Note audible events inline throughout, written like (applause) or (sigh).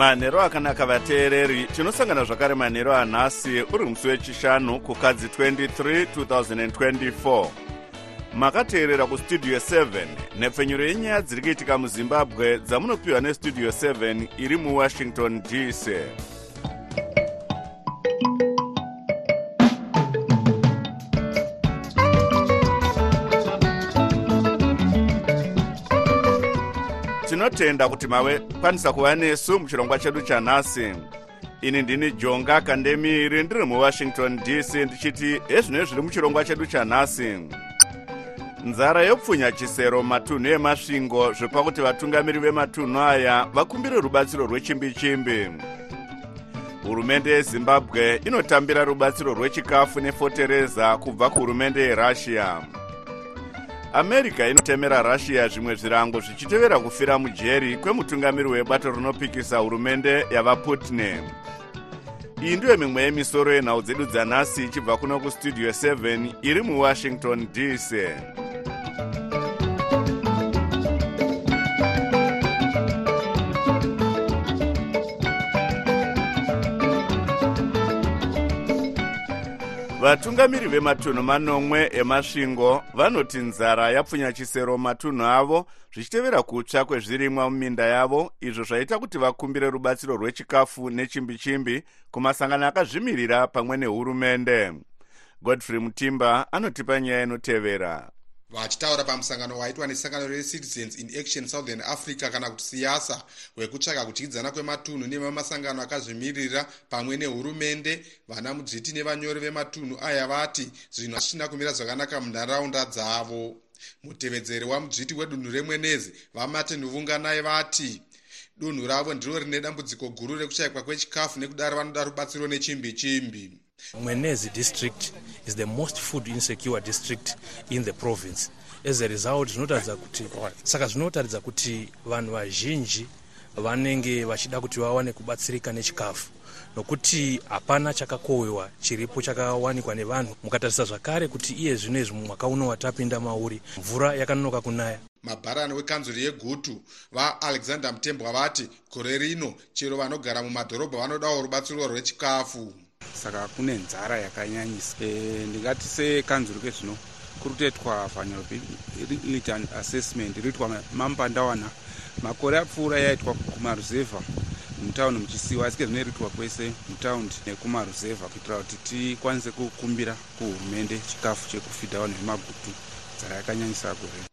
manhero akanaka vateereri tinosangana zvakare manhero anhasi uri musi wechishanu kukadzi 23 2024 makateerera kustudio 7 nhepfenyuro yenyaya dziri kuitika muzimbabwe dzamunopiwa nestudio 7 iri muwashington dc tinotenda kuti mave kwanisa kuva nesu muchirongwa chedu chanhasi. Ini ndini jonga kandemiri ndiri muwashington dc ndichiti ezvino zviri muchirongwa chedu chanhasi. Nzara yopfunya chisero matunhu emasvingo zvepa kuti vatungamiri vematunhu aya vakumbire rubatsiro rwechimbi-chimbi. Hurumende yezimbabwe inotambira rubatsiro rwechikafu nefotereza kubva kuhurumende yerussia america inotemera russia zvimwe zvirango zvichitevera kufira mujeri kwemutungamiri webato rinopikisa hurumende yavaputne iyi ndiyo mimwe yemisoro yenhau dzedu dzanhasi ichibva kuno kustudio 7 iri muwashington dc vatungamiri vematunhu manomwe emasvingo vanoti nzara yapfunya chisero matunhu avo zvichitevera kutsva kwezvirimwa muminda yavo izvo zvaita kuti vakumbire rubatsiro rwechikafu nechimbi-chimbi kumasangano akazvimirira pamwe nehurumende. Godfrey mutimba anotipa nyaya inotevera vachitaura pamusangano waitwa nesangano recitizens in action southern africa kana kuti siyasa wekutsvaka kudyidzana kwematunhu nevemasangano akazvimirira pamwe nehurumende. Vana mudzviti nevanyori vematunhu aya vati zvinhu hazvichina kumira zvakanaka munharaunda dzavo. Mutevedzeri wamudzviti wedunhu remwenezi vamartin vunganai vati dunhu ravo ndiro rine dambudziko guru rekushayikwa kwechikafu nekudaro vanoda rubatsiro nechimbi-chimbi mwenezi district is the most food insecure district in the province. As a result zvinotaridza kuti saka zvinotaridza kuti vanhu vazhinji vanenge vachida kuti vawane kubatsirika nechikafu. Nokuti hapana chakakohwewa chiripo chakawanikwa nevanhu. Mukatarisa zvakare kuti iye zvino izvi mumwaka uno watapinda mauri mvura yakanonoka kunaya. Mabharani wekanzuri yegutu vaalexander mutembwa vati gore rino chero vanogara mumadhorobha vanodawo rubatsiro rwechikafu saka kune nzara yakanyanyisa e, ndingati sekanzuri kwezvino kuri kutoitwa faniro return assessment iriitwa mambandawana. Makore apfuura yaitwa kumaruzevha mutaundi muchisiwa. Asi kezvinoiriitwa kwese mutaundi nekumaruzevha kuitira kuti tikwanise kukumbira kuhurumende chikafu chekufidha vanhu vemagutu nzara yakanyanyisa gore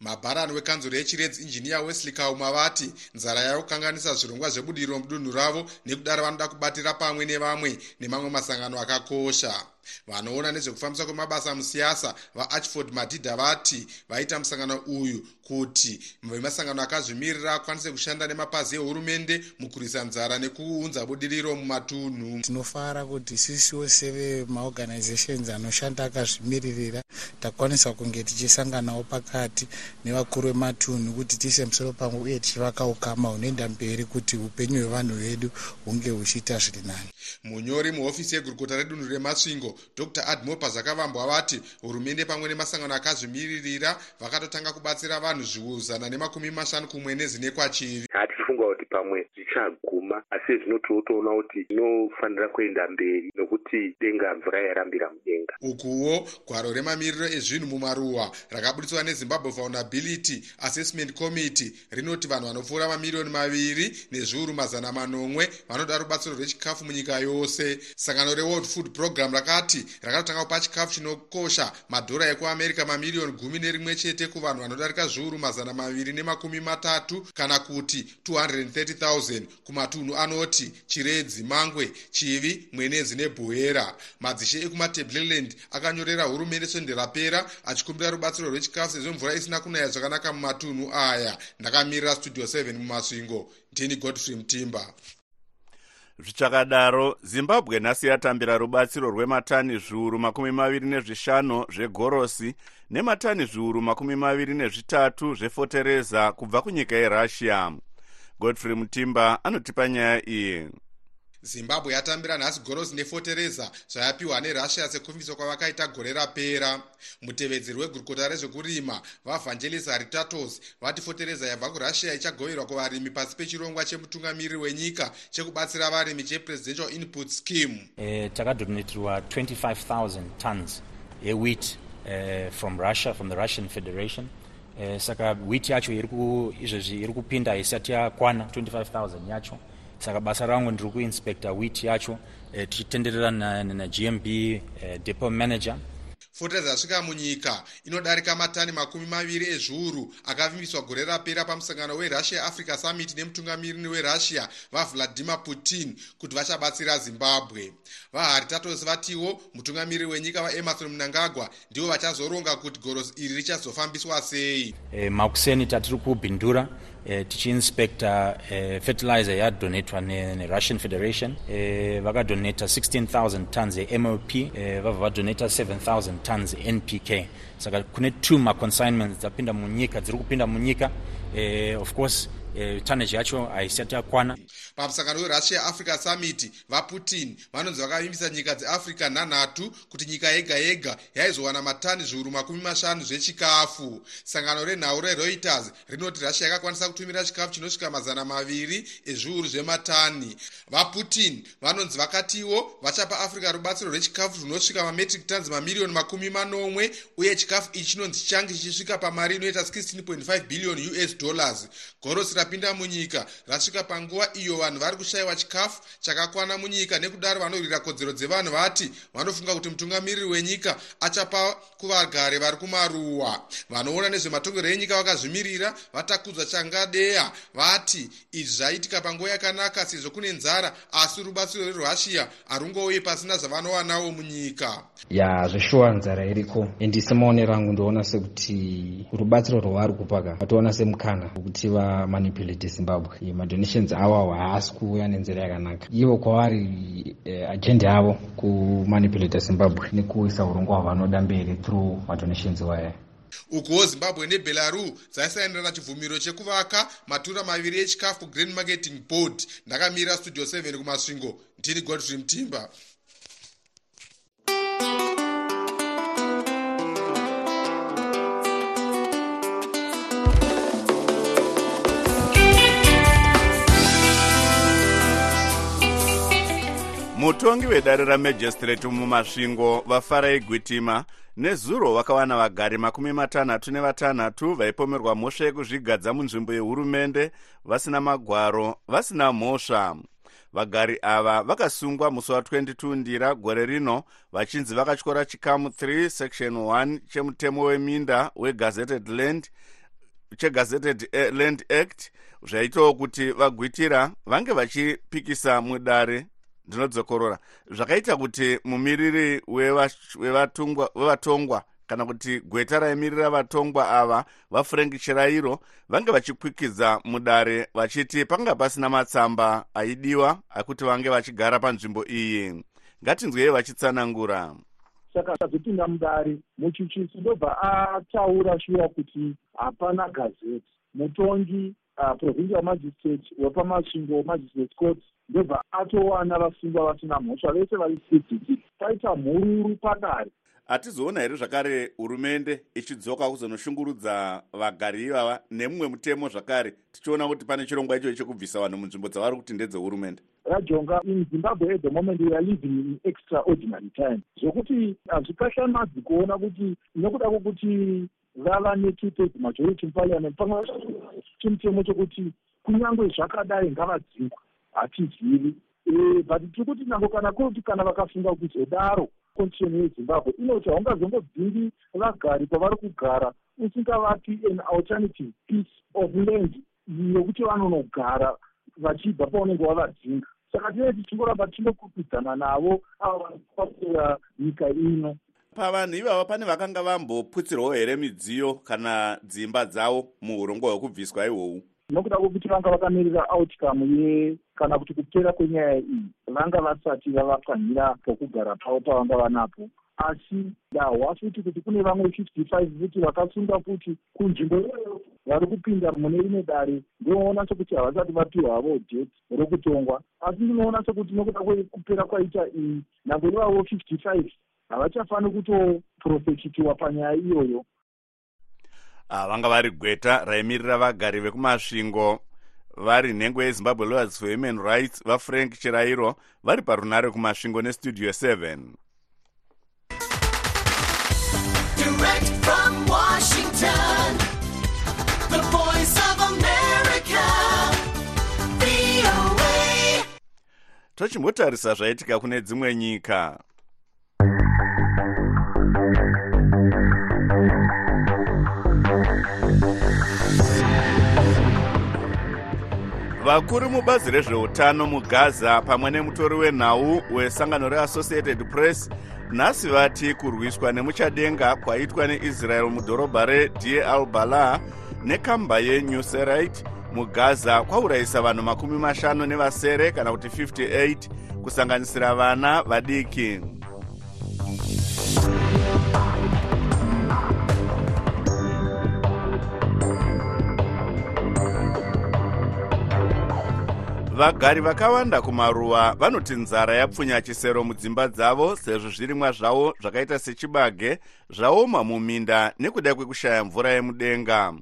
mabharani wekanzuro yechiredzi injiniya wesley kauma vati nzara yakukanganisa zvirongwa zvebudiriro mudunhu ravo nekudaro vanoda kubatira pamwe nevamwe nemamwe masangano akakosha vanoona nezvekufambiswa kwemabasa musiyasa vaarchford madhidha vati vaita musangano uyu kuti vemasangano akazvimirira akwanise kushanda nemapazi ehurumende mukurwisa nzara nekuunza budiriro mumatunhu. Tinofara kuti isisiwo sevemaorganizations anoshanda akazvimiririra. Takwanisa kunge tichisanganawo pakati nevakuru vematunhu kuti tiise musoro pamwe uye tichivaka ukama hunoenda mberi kuti upenyu hwevanhu vedu hunge huchiita zviri nani. Munyori muhofisi yegurukota redunhu remasvingo dr. Admopa zvakavambwa vati hurumende pamwe nemasangano akazvimiririra vakatotanga kubatsira vanhu zviuzana nemakumi mashanu kumwenezi nekwachivi. Hatifunga kuti pamwe zvichaguma asi zvino tinotoona kuti zvinofanira kuenda mberi nokuti denga mvura yarambira mudenga. Ukuwo gwaro remamiriro ezvinhu mumaruwa rakaburitswa nezimbabwe vulnerability assessment committee rinoti vanhu vanopfuura mamiriyoni maviri nezviuru mazana manomwe vanoda rubatsiro rwechikafu munyika yose. Sangano reworld food program rakati rakatotanga kupa chikafu chinokosha. Madhora ekuamerica mamiriyoni gumi nerimwe chete kuvanhu vanodarika zviuru mazana maviri nemakumi matatu kana kuti 230 000 kumatunhu anoti chiredzi mangwe chivi mwenezi nebhuera madzishe ekumatableland akanyorera hurumende swende rapera achikumbira rubatsiro rwechikafu sezvo mvura isina kunaya zvakanaka mumatunhu aya. Ndakamirira studio 7 mumasvingo. Ndini godfrey mutimba zvichakadaro zimbabwe nhasi yatambira rubatsiro rwematani zviuru makumi maviri nezvishanu zvegorosi nematani zviuru makumi maviri nezvitatu zvefotereza kubva kunyika yerussia. Godfrey mutimba anotipa nyaya iyi zimbabwe yatambira nhasi gorosi nefotereza zvayapiwa nerussia sekumviswa kwavakaita gore rapera. Mutevedzeri wegurukota rezvekurima vavangelis haritatos vati fotereza yabva kurussia ichagoverwa kuvarimi pasi pechirongwa chemutungamiriri wenyika chekubatsira varimi chepresidential input scheme. Uh, takadonetirwa 25000 tons yewheat uh, from russia from the russian federation. Uh, saka wheat yacho izvezvi iri kupinda isati yakwana 25000 yacho saka basa rangu ndiri kuinspecta wheat yacho eh, tichitenderera nagmb eh, depo manager. Fotereza yasvika munyika inodarika matani makumi maviri ezviuru akavimbiswa gore rapera pamusangano werussia africa summit nemutungamiriri werussia vavladimir putin kuti vachabatsira zimbabwe. Vaharitatos vatiwo mutungamiriri wenyika vaemarson mnangagwa ndivo vachazoronga kuti gorosi iri richazofambiswa sei. E, makuseni tatiri kubhindura e, tichiinspecta e, fertilizer yadonetwa nerussian ne federation. E, vakadoneta 16000 tons yemop e, vabva vadoneta 7000 tons npk saka kune two maconsignments dzapinda munyika dziri kupinda munyika. E, of course e, tonnage yacho haisati yakwana pamusangano werussia africa summit vaputin vanonzi vakavimbisa nyika dzeafrica nhanhatu kuti nyika yega yega yaizowana matani zviuru makumi mashanu zvechikafu. Sangano renhau rereuters rinoti russia yakakwanisa kutumira chikafu chinosvika mazana maviri ezviuru zvematani. Vaputin vanonzi vakatiwo vachapa africa rubatsiro rwechikafu rwunosvika mametric tons mamiriyoni makumi manomwe uye chikafu ichi chinonzi chichange chichisvika pamari inoita 16.5 billion us dollars. Gorosi rapinda munyika rasvika panguva iyo vanhu vari kushayiwa chikafu chakakwana munyika nekudaro vanorwira kodzero dzevanhu vati vanofunga kuti mutungamiriri wenyika achapa kuvagari vari kumaruwa. Vanoona nezvematongero enyika vakazvimirira vatakudzwa changadeya vati izvi zvaitika panguva yakanaka sezvo kune nzara asi rubatsiro rwerussia harungouye pasina zvavanowanawo munyika. Ya zveshuwa nzara iriko. Endi semaonero angu ndoona sekuti rubatsiro rwavari kupaka vatoona semukana wekuti vamanipulate zimbabwe. Madonations avo haasi kuuya nenzira yakanaka. Ivo kwavari eh, agenda yavo kumanipulata zimbabwe nekuisa urongwa hwavanoda mberi through madonations waya ukuwo zimbabwe nebelaru dzaisaenderana chibvumiro chekuvaka matura maviri echikafu kugrand marketing board. Ndakamira studio 7 kumasvingo. Ndini godfrey mutimba mutongi vedare ramajistrate mumasvingo vafarai gwitima nezuro vakawana vagari makumi matanhatu nevatanhatu vaipomerwa mhosva yekuzvigadza munzvimbo yehurumende vasina magwaro vasina mhosva. Vagari ava vakasungwa musi wa22 ndira gore rino vachinzi vakatyora chikamu 3 section 1 chemutemo weminda wegazetted land chegazetted land act zvaitawo kuti vagwitira vange vachipikisa mudare ndinodzokorora. Zvakaita kuti mumiriri wevatongwa kana kuti gweta raimirira vatongwa ava vafrank chirairo vange vachikwikidza mudare vachiti panga pasina matsamba aidiwa akuti vange vachigara panzvimbo iyi. Ngatinzwei vachitsanangura. Saka azopinda mudare muchuchisi ndobva ataura shuwa kuti hapana gazeti. Mutongi uh, provincial magistrate wepamasvingo magistrate court ndobva atowana vasungwa vasina mhosva vese vari cdt paita mhururu padare hatizoona here zvakare hurumende ichidzoka kuzonoshungurudza vagari ivava nemumwe mutemo zvakare? Tichiona kuti pane chirongwa icho chekubvisa vanhu munzvimbo dzavari kuti ndedzehurumende. Rajonga in zimbabwe at the moment weare living in extraordinary time. Zvokuti hazvikashamadzi kuona kuti nekuda kwokuti vava ne-two-thirds majority muparliament pamwe chimutemo chokuti kunyange zvakadai ngavadzingwa hatizivi but tiri kuti nango kana kuti kana vakafunga kuzodaro constitution yezimbabwe inoti haungazongodzingi vagari pavari kugara usingavapi an alternative piece of land yokuti vanonogara vachibva paunenge wavadzinga. Saka tinee tichingoramba tichinokupidzana navo ava vanokwasira nyika ino. Pavanhu ivava pane vakanga vamboputsirwawo here midziyo kana dzimba dzavo muurongwa hwekubviswa ihwohwu nokuda kwokuti vanga vakamirira outcome ye kana kuti kupera kwenyaya iyi vanga vasati vavapwanyira pokugara pavo pavanga vanapo. Asi dahwa futi kuti kune vamwe fifty five futi vakasunga futi kunzvimbo iyoyo vari kupinda mune rimwe dare ndinoona sekuti havasati vapiwa havo jet rokutongwa. Asi ndinoona sekuti nokuda kwekupera kwaita iyi nyange ivavo fifty five havachafani kutoprofechitiwa panyaya iyoyo vanga vari gweta raimirira vagari vekumasvingo. Vari nhengo yezimbabwe lawyers for human rights vafrank chirairo vari parunare kumasvingo nestudio 7 Direct from Washington, the voice of America, VOA. tochimbotarisa zvaitika kune dzimwe nyika vakuru mubazi rezveutano mugaza pamwe nemutori wenhau wesangano reassociated press nhasi vati kurwiswa nemuchadenga kwaitwa neisrael mudhorobha redir al bala nekamba yenuserite mugaza kwaurayisa vanhu makumi mashanu nevasere kana kuti 58 kusanganisira vana vadiki vagari vakawanda kumaruwa vanoti nzara yapfunya chisero mudzimba dzavo sezvo zvirimwa zvavo zvakaita sechibage zvaoma muminda nekuda kwekushaya mvura yemudenga.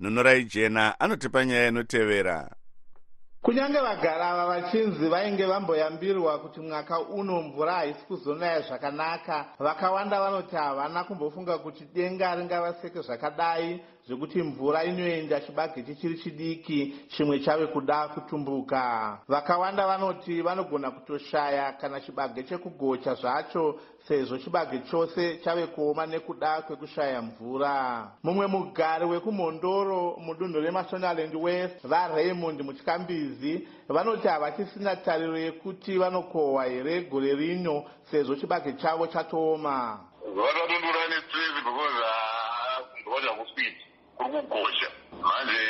Nhonorai jena anotipa nyaya inotevera. Kunyange vagara ava vachinzi vainge vamboyambirwa kuti mwaka uno mvura haisi kuzonaya zvakanaka vakawanda vanoti havana kumbofunga kuti denga ringavaseke zvakadai zvekuti mvura inoenda chibage chichiri chidiki chimwe chave kuda kutumbuka. Vakawanda vanoti vanogona kutoshaya kana chibage chekugocha zvacho sezvo chibage chose chave kuoma nekuda kwekushaya mvura. Mumwe mugari wekumhondoro mudunhu remashonaland west varaymond mutyakambizi vanoti havachisina tariro yekuti vanokohwa here gore rino sezvo chibage chavo chatooma. Vakadundura nestress because ngoja kuswiti kuri manje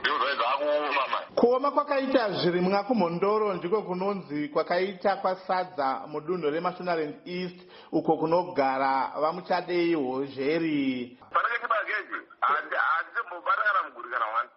ndiko zvaidzakuoma manje. Kuoma kwakaita zvirimwa kumhondoro ndiko kunonzi kwakaita kwasadza mudunhu remashonaland east uko kunogara vamuchadei hozheri panenge chibagecho handimbobata kana muguri kana wani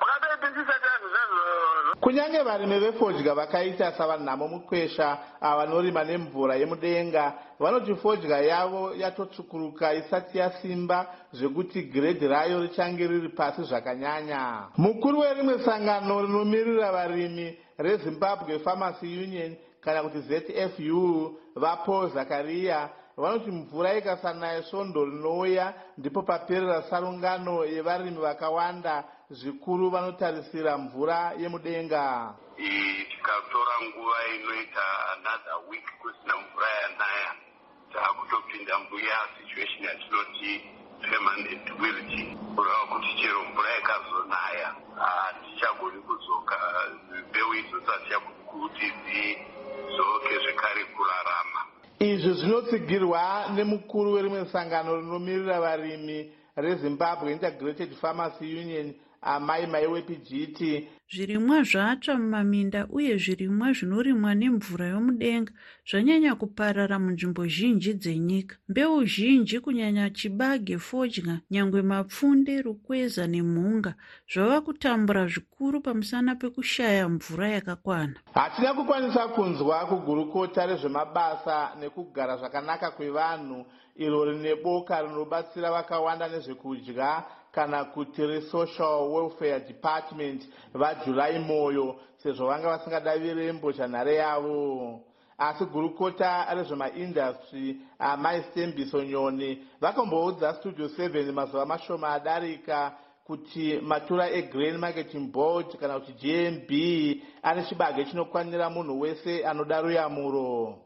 pakatoiti ndisati yazvo zvazvo kunyange varimi vefodya vakaita savanhamo mukwesha avanorima nemvura yemudenga vanoti fodya yavo yatotsvukuruka isati yasimba zvekuti giredhi rayo richange riri pasi zvakanyanya. Mukuru werimwe sangano rinomirira varimi rezimbabwe pharmacy union kana kuti zfu vapaul zakariya vanoti mvura ikasanaya svondo rinouya ndipo paperera sarungano yevarimi vakawanda zvikuru vanotarisira mvura yemudenga. Tikatora nguva inoita another week kusina mvura yanaya. Taakutopinda muya situation yatinoti permanent wilting. Kureva kuti chero mvura ikazonaya hatichagoni kudzoka mbeu idzodzi hatichagoni kuti dzidzoke zvekare kurarama. Izvi zvinotsigirwa nemukuru werimwe sangano rinomirira varimi rezimbabwe integrated pharmacy union amai mai wepijiti zvirimwa zvatsva mumaminda uye zvirimwa zvinorimwa nemvura yomudenga zvanyanya kuparara munzvimbo zhinji dzenyika. Mbeu zhinji kunyanya chibage fodya nyangwe mapfunde rukweza nemhunga zvava kutambura zvikuru pamusana pekushaya mvura yakakwana. Hatina kukwanisa kunzwa kugurukota rezvemabasa nekugara zvakanaka kwevanhu iro rine boka rinobatsira vakawanda nezvekudya kana kuti resocial welfare department vajulai moyo sezvo vanga vasingadavi mbozhanhare yavo. Asi gurukota rezvemaindastry amai stembiso nyoni vakamboudza studio 7 mazuva mashoma adarika kuti matura egrain marketing board kana kuti gmb ane chibage chinokwanira munhu wese anoda ruyamuro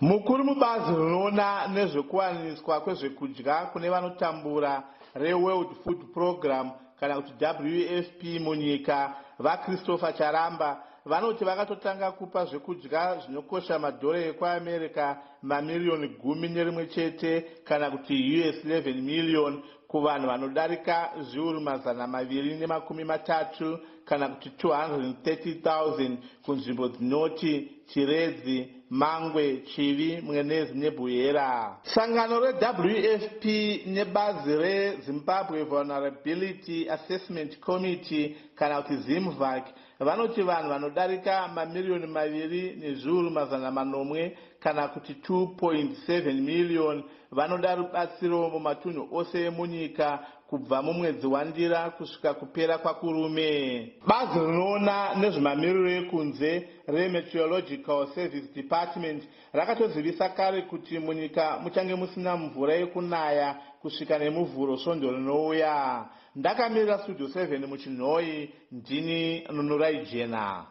mukuru mubazi rinoona nezvekuwaniswa kwezvekudya kune vanotambura reworld food program kana kuti wfp munyika vachristopher charamba vanoti vakatotanga kupa zvekudya zvinokosha madhora ekuamerica mamiriyoni gumi nerimwe chete kana kuti us 11 miliyoni kuvanhu vanodarika zviuru mazana maviri nemakumi matatu kana kuti 230,000 kunzvimbo dzinoti chiredzi mangwe chivi mwenezi nebhuyera sangano rewfp nebazi rezimbabwe vulnerability assessment committee kana kuti zimvac vanoti vanhu vanodarika mamiriyoni maviri nezviuru mazana manomwe kana kuti 2.7 miliyoni vanoda rubatsiro mumatunhu ose emunyika kubva mumwedzi wandira kusvika kupera kwakurume. Bazi rinoona nezvemamiriro ekunze remeteorological service department rakatozivisa kare kuti munyika muchange musina mvura yekunaya kusvika nemuvhuro svondo rinouya. Ndakamirira studio 7 muchinhoi ndini nunurai jena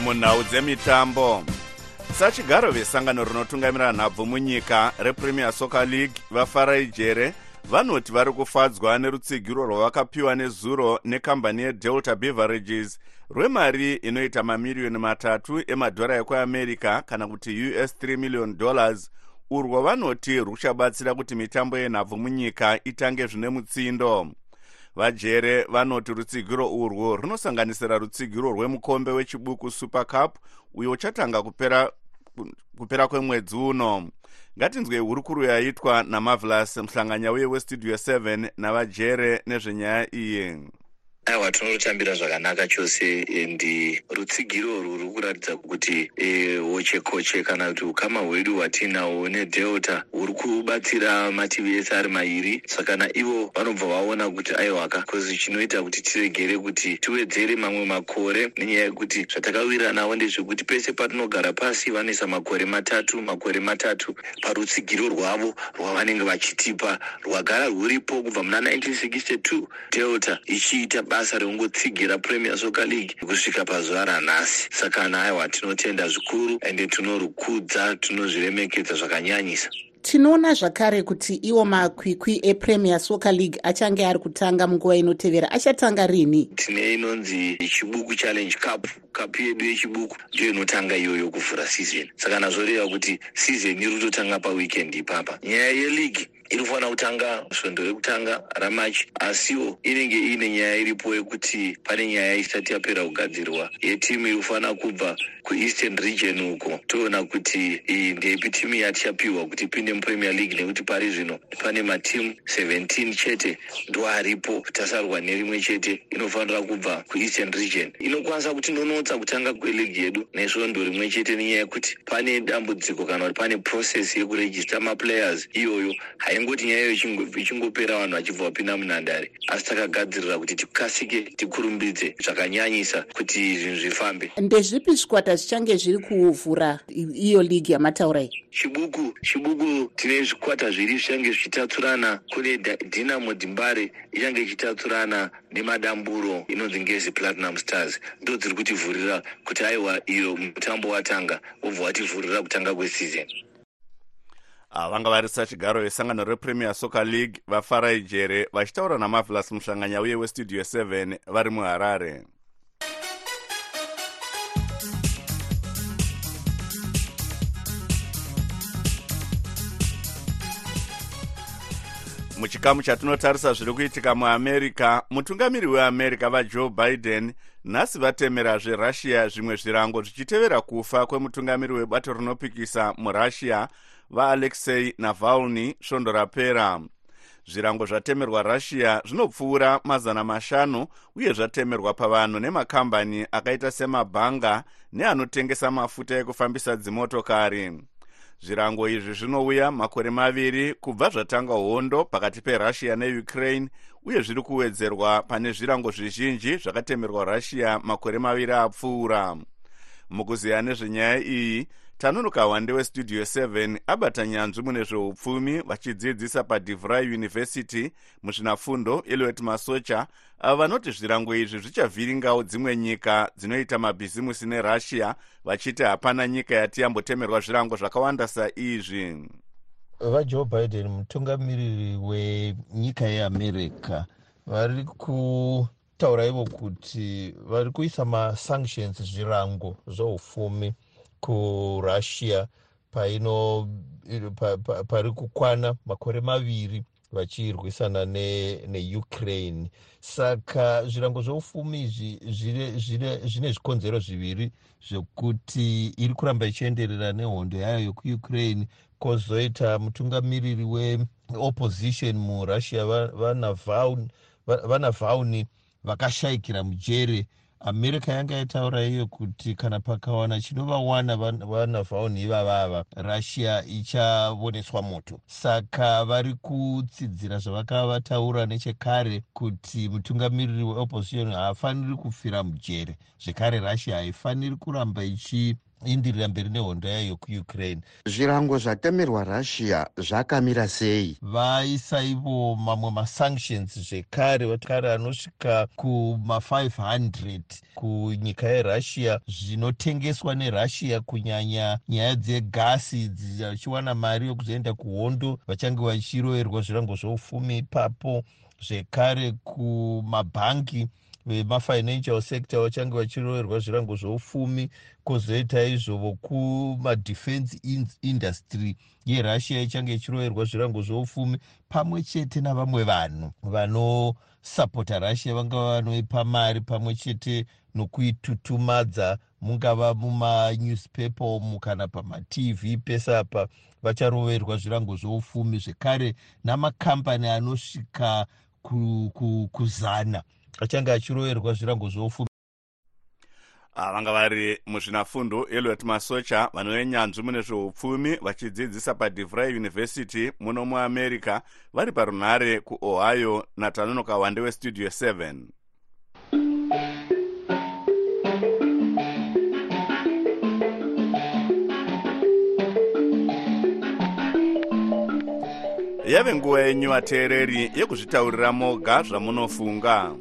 munhau dzemitambo. Sachigaro vesangano rinotungamirira nhabvu munyika repremier soccer league vafarai jere vanoti vari kufadzwa nerutsigiro rwavakapiwa nezuro nekambani yedelta beverages rwemari inoita mamiriyoni matatu emadhora ekuamerica kana kuti us 3 million dollars urwo vanoti ruchabatsira kuti mitambo yenhabvu munyika itange zvine mutsindo vajere vanoti rutsigiro urwu runosanganisira rutsigiro rwemukombe wechibuku super cup uyo uchatanga kupera, kupera kwemwedzi uno. Ngatinzwei hurukuru yaitwa namavelas muhlanganya uye westudio 7 navajere nezvenyaya iyi aiwa tinorutambira zvakanaka chose. Endi rutsigiro urwu ruri kuratidza kuti e, hochekoche kana kuti ukama hwedu hwatinahwo nedelta huri kubatsira mativi ese ari mairi. Saka naivo vanobva vaona kuti aiwaka kozi chinoita kuti tiregere kuti tiwedzere mamwe makore nenyaya yekuti zvatakawirira navo ndezvekuti pese patinogara pasi vanoisa makore matatu makore matatu parutsigiro rwavo rwavanenge vachitipa. Rwagara rwuripo kubva muna 1962 delta ichiita basa rekungotsigira premier soccer league kusvika pazuva ranhasi. Saka naiwa tinotenda zvikuru ende tinorukudza tinozviremekedza zvakanyanyisa. Tinoona zvakare kuti iwo makwikwi epremier soccer league achange ari kutanga munguva inotevera achatanga rini? Tine inonzi chibuku challenge cup kapu yedu yechibuku ndiyo inotanga iyoyo kuvhura season. Saka nazvoreva kuti season iri kutotanga paweekend ipapa. Nyaya yeleague inofanira kutanga svondo rekutanga ramachi. Asiwo inenge iine nyaya iripo yekuti pane nyaya isati yapera kugadzirwa. Yetimu iri kufanira kubva kueastern region uko toona kuti iyi ndepi timu yatichapiwa kuti ipinde mupremier league nekuti pari zvino pane matimu 17 chete ndo aripo tasarwa nerimwe chete inofanira kubva kueastern region. Inokwanisa kuti ndonotsa kutanga kweligi yedu nesvondo rimwe chete nenyaya yekuti pane dambudziko kana kuti pane process yekurejista maplayers iyoyo haingoti nyaya iyo ichingo- ichingopera vanhu vachibva vapinda munhandare asi takagadzirira kuti tikasike tikurumbidze zvakanyanyisa kuti zvinhu zvifambe. Ndezvipi zvikwata zvichange zviri kuvhura iyo league yamataura iyi chibuku chibuku tine zvikwata zviri zvichange zvichitatsurana kune dinamo dimbare ichange ichitatsurana nemadamburo inonzi ngezi platinum stars. Ndo dziri kutivhurira kuti aiwa iyo mutambo watanga wobva wativhurira kutanga kwesizon vanga vari sachigaro vesangano repremier soccer league vafarai jere vachitaura namavelas muhlanganya uye westudio 7 vari muharare. Muchikamu chatinotarisa zviri kuitika muamerica mutungamiri weamerica vajoe biden nhasi vatemerazve russia zvimwe zvirango zvichitevera kufa kwemutungamiri webato rinopikisa murussia vaalexei navalny svondo rapera. Zvirango zvatemerwa russia zvinopfuura mazana mashanu uye zvatemerwa pavanhu nemakambani akaita semabhanga neanotengesa mafuta ekufambisa dzimotokari. Zvirango izvi zvinouya makore maviri kubva zvatanga hondo pakati perussia neukraine uye zviri kuwedzerwa pane zvirango zvizhinji zvakatemerwa russia makore maviri apfuura. Mukuziya nezvenyaya iyi tanunuka hwande westudio 7 abata nyanzvi mune zveupfumi vachidzidzisa padivry university muzvinafundo eliot masocha. Ava vanoti zvirango izvi zvichavhiringawo dzimwe nyika dzinoita mabhizimusi nerussia vachiti hapana nyika yati yambotemerwa zvirango zvakawanda saizvi. Vajoe biden mutungamiriri wenyika yeamerica vari kutaura ivo kuti vari kuisa masanctions zvirango zveupfumi kurussia paino pa, pa, pari kukwana makore maviri vachirwisana neukraine ne saka zvirango zveupfumi zvine zvikonzero zviviri zvekuti iri kuramba ichienderera nehondo yayo yekuukraine kwozoita mutungamiriri weopposition murussia vanavhauni vakashayikira mujere america yanga yataura iyo kuti kana pakawana chinovawana vanavhauni ivavava russia ichavoneswa moto. Saka vari kutsidzira zvavakava vataura nechekare kuti mutungamiriri weopposition haafaniri kufira mujere. Zvekare russia haifaniri kuramba ichi indirira mberi nehondo yayo yokuukraine. Zvirango zvatemerwa russia zvakamira sei? Vaisa ivo mamwe masanctions zvekare vakare anosvika kuma500 kunyika yerussia zvinotengeswa nerussia kunyanya nyaya dzegasi dzichiwana mari yekuzoenda kuhondo vachange vachiroverwa zvirango zveupfumi ipapo zvekare kumabhangi vemafinancial sector vachange vachiroverwa zvirango zveupfumi kwozoita izvovo kumadefense industry. Yerussia ichange ichiroverwa zvirango zveupfumi pamwe chete navamwe vanhu vanosapota russia vangava vanoipa mari pamwe chete nokuitutumadza mungava mumanewspaper umu kana pamatv pese apa vacharoverwa zvirango zveupfumi zvekare namakambani anosvika kuzana achange achiroverwa zvirango zveupfumi. Vanga vari muzvinafundo eliot masocha vanovenyanzvi mune zveupfumi vachidzidzisa padivry university muno muamerica vari parunhare kuohio natanonoka wande westudio 7 yave nguva yenyu vateereri yekuzvitaurira moga zvamunofunga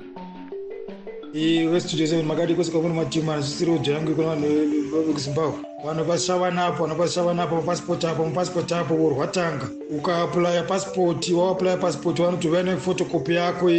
westudio seven makati kusika kune matimu anosisiri kudya yangu ikona vanhu vekuzimbabwe vanhu vashavanapo vanhu vashavanapo mapasipoti apo mapasipoti apo worwatanga ukaaplaya pasipoti wawaplaya pasipoti vanotovaya nefotokopi yako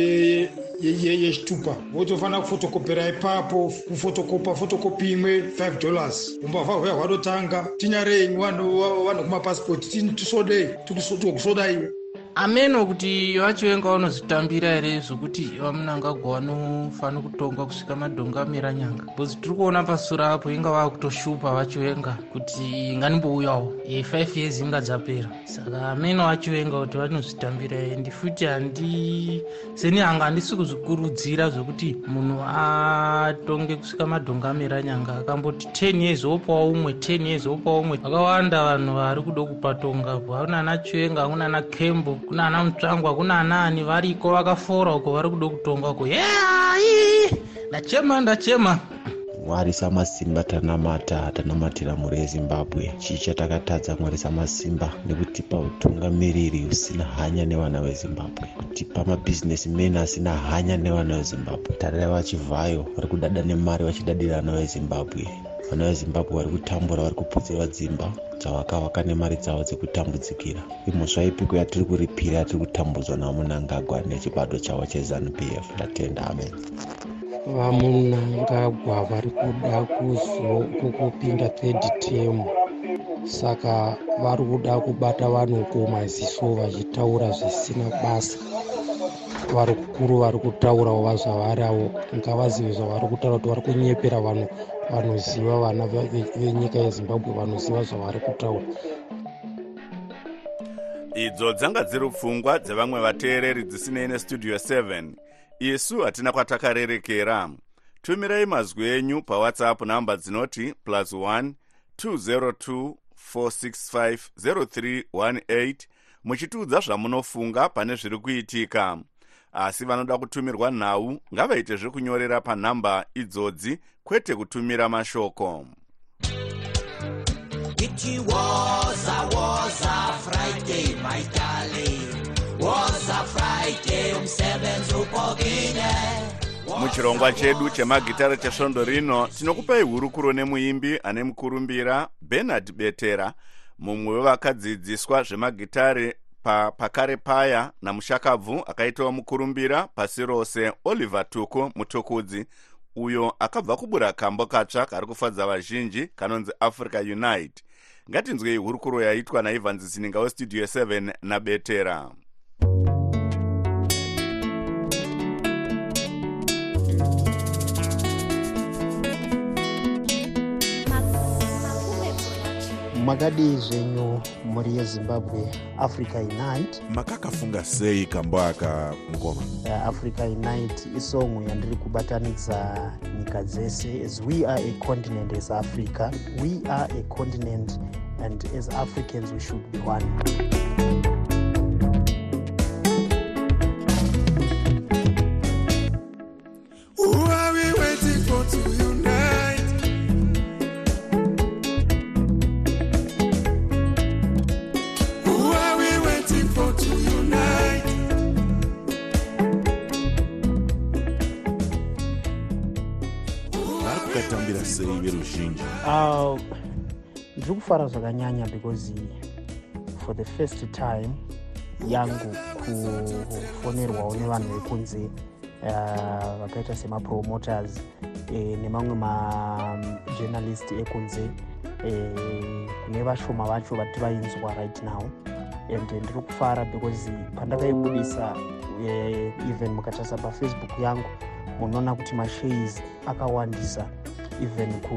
yechitupa votofanira kufotokopera ipapo kufotokopa fotokopi imwe 5 dollars. Umbavha hwaya hwadotanga tinyarei vanhu kumapasipoti tisodei tikusodaiwe ameno kuti vachivenga vanozvitambira here zvokuti vamunangagwa vanofanira kutongwa kusvika madhongo amira nyanga? Bcause tiri kuona pasura apo inga vava kutoshupa vachivenga kuti nganimbouyawo e5 years inga dzapera. Saka ameno vachivenga kuti vanozvitambira endi futi handi seni hanga handisi kuzvikurudzira zvokuti munhu atonge kusvika madhongo amira nyanga akamboti 10 years opawo umwe 10 years opawo umwe. Vakawanda vanhu vari kuda kupatonga kuna ana chivenga kuna ana kembo kuna ana mutsvangwa kuna anaani variko vakafora uko vari kuda kutonga ko yai ndachema ndachema. Mwari samasimba tanamata tanamatira mhuri yezimbabwe. Chii chatakatadza mwari samasimba nekutipa utungamiriri usina hanya nevana vezimbabwe. Kutipa mabhizinesi men asina hanya nevana vezimbabwe. Tarirai vachivhayo vari kudada nemari vachidadira vana vezimbabwe vana vezimbabwe vari kutambura vari kuputsirwa dzimba dzavakavaka nemari dzavo dzekutambudzikira. Imhosva ipiko yatiri kuripira yatiri kutambudzwa namunangagwa nechibato chavo chezanup f. Ndatenda amen. Vamunangagwa vari kuda kuzokupinda third term. Saka vari kuda kubata vanhu kumaziso vachitaura zvisina basa. Vari kukuru vari kutaurawo vazvavari avo ngavazive zvavari kutaura kuti vari kunyepera vanhu vanoziva vana venyika yezimbabwe vanoziva zvavari kutaura. Idzo dzanga dziri pfungwa dzevamwe vateereri dzisinei nestudio 7 isu hatina kwatakarerekera. Tumirai mazwi enyu pawhatsapp namba dzinoti plus 1 202 465 0318 muchitiudza zvamunofunga pane zviri kuitika asi vanoda kutumirwa nhau ngavaite zvekunyorera panhamba idzodzi kwete kutumira mashoko It was a was a Friday, my darling. Was a Friday, umsebenzi upokile. muchirongwa chedu chemagitara chesvondo rino tinokupai hurukuro nemuimbi ane mukurumbira bernard betera mumwe wevakadzidziswa zvemagitare pa, pakare paya namushakabvu akaitawo mukurumbira pasi rose oliver tuku mutukudzi. Uyo akabva kubura kambo katsva kari kufadza vazhinji kanonzi africa unite. Ngatinzwei hurukuro yaitwa naivhanzi zininga westudio 7 nabetera makadii zvenyu mhuri yezimbabwe africa unite. Makakafunga sei kambo aka mukoma uh, africa unite isongo yandiri kubatanidza nyika dzese as we are a continent as africa. We are a continent and as africans we should be one veruzhinji uh, ndiri kufara zvakanyanya because for the first time yangu kufonerwawo nevanhu vekunze uh, vakaita semapromoters eh, nemamwe majournalist ekunze eh, kune vashoma vacho vati vainzwa right now. And ndiri kufara because pandakaibudisa eh, even mukatarisa pafacebook yangu munoona kuti mashays akawandisa even ku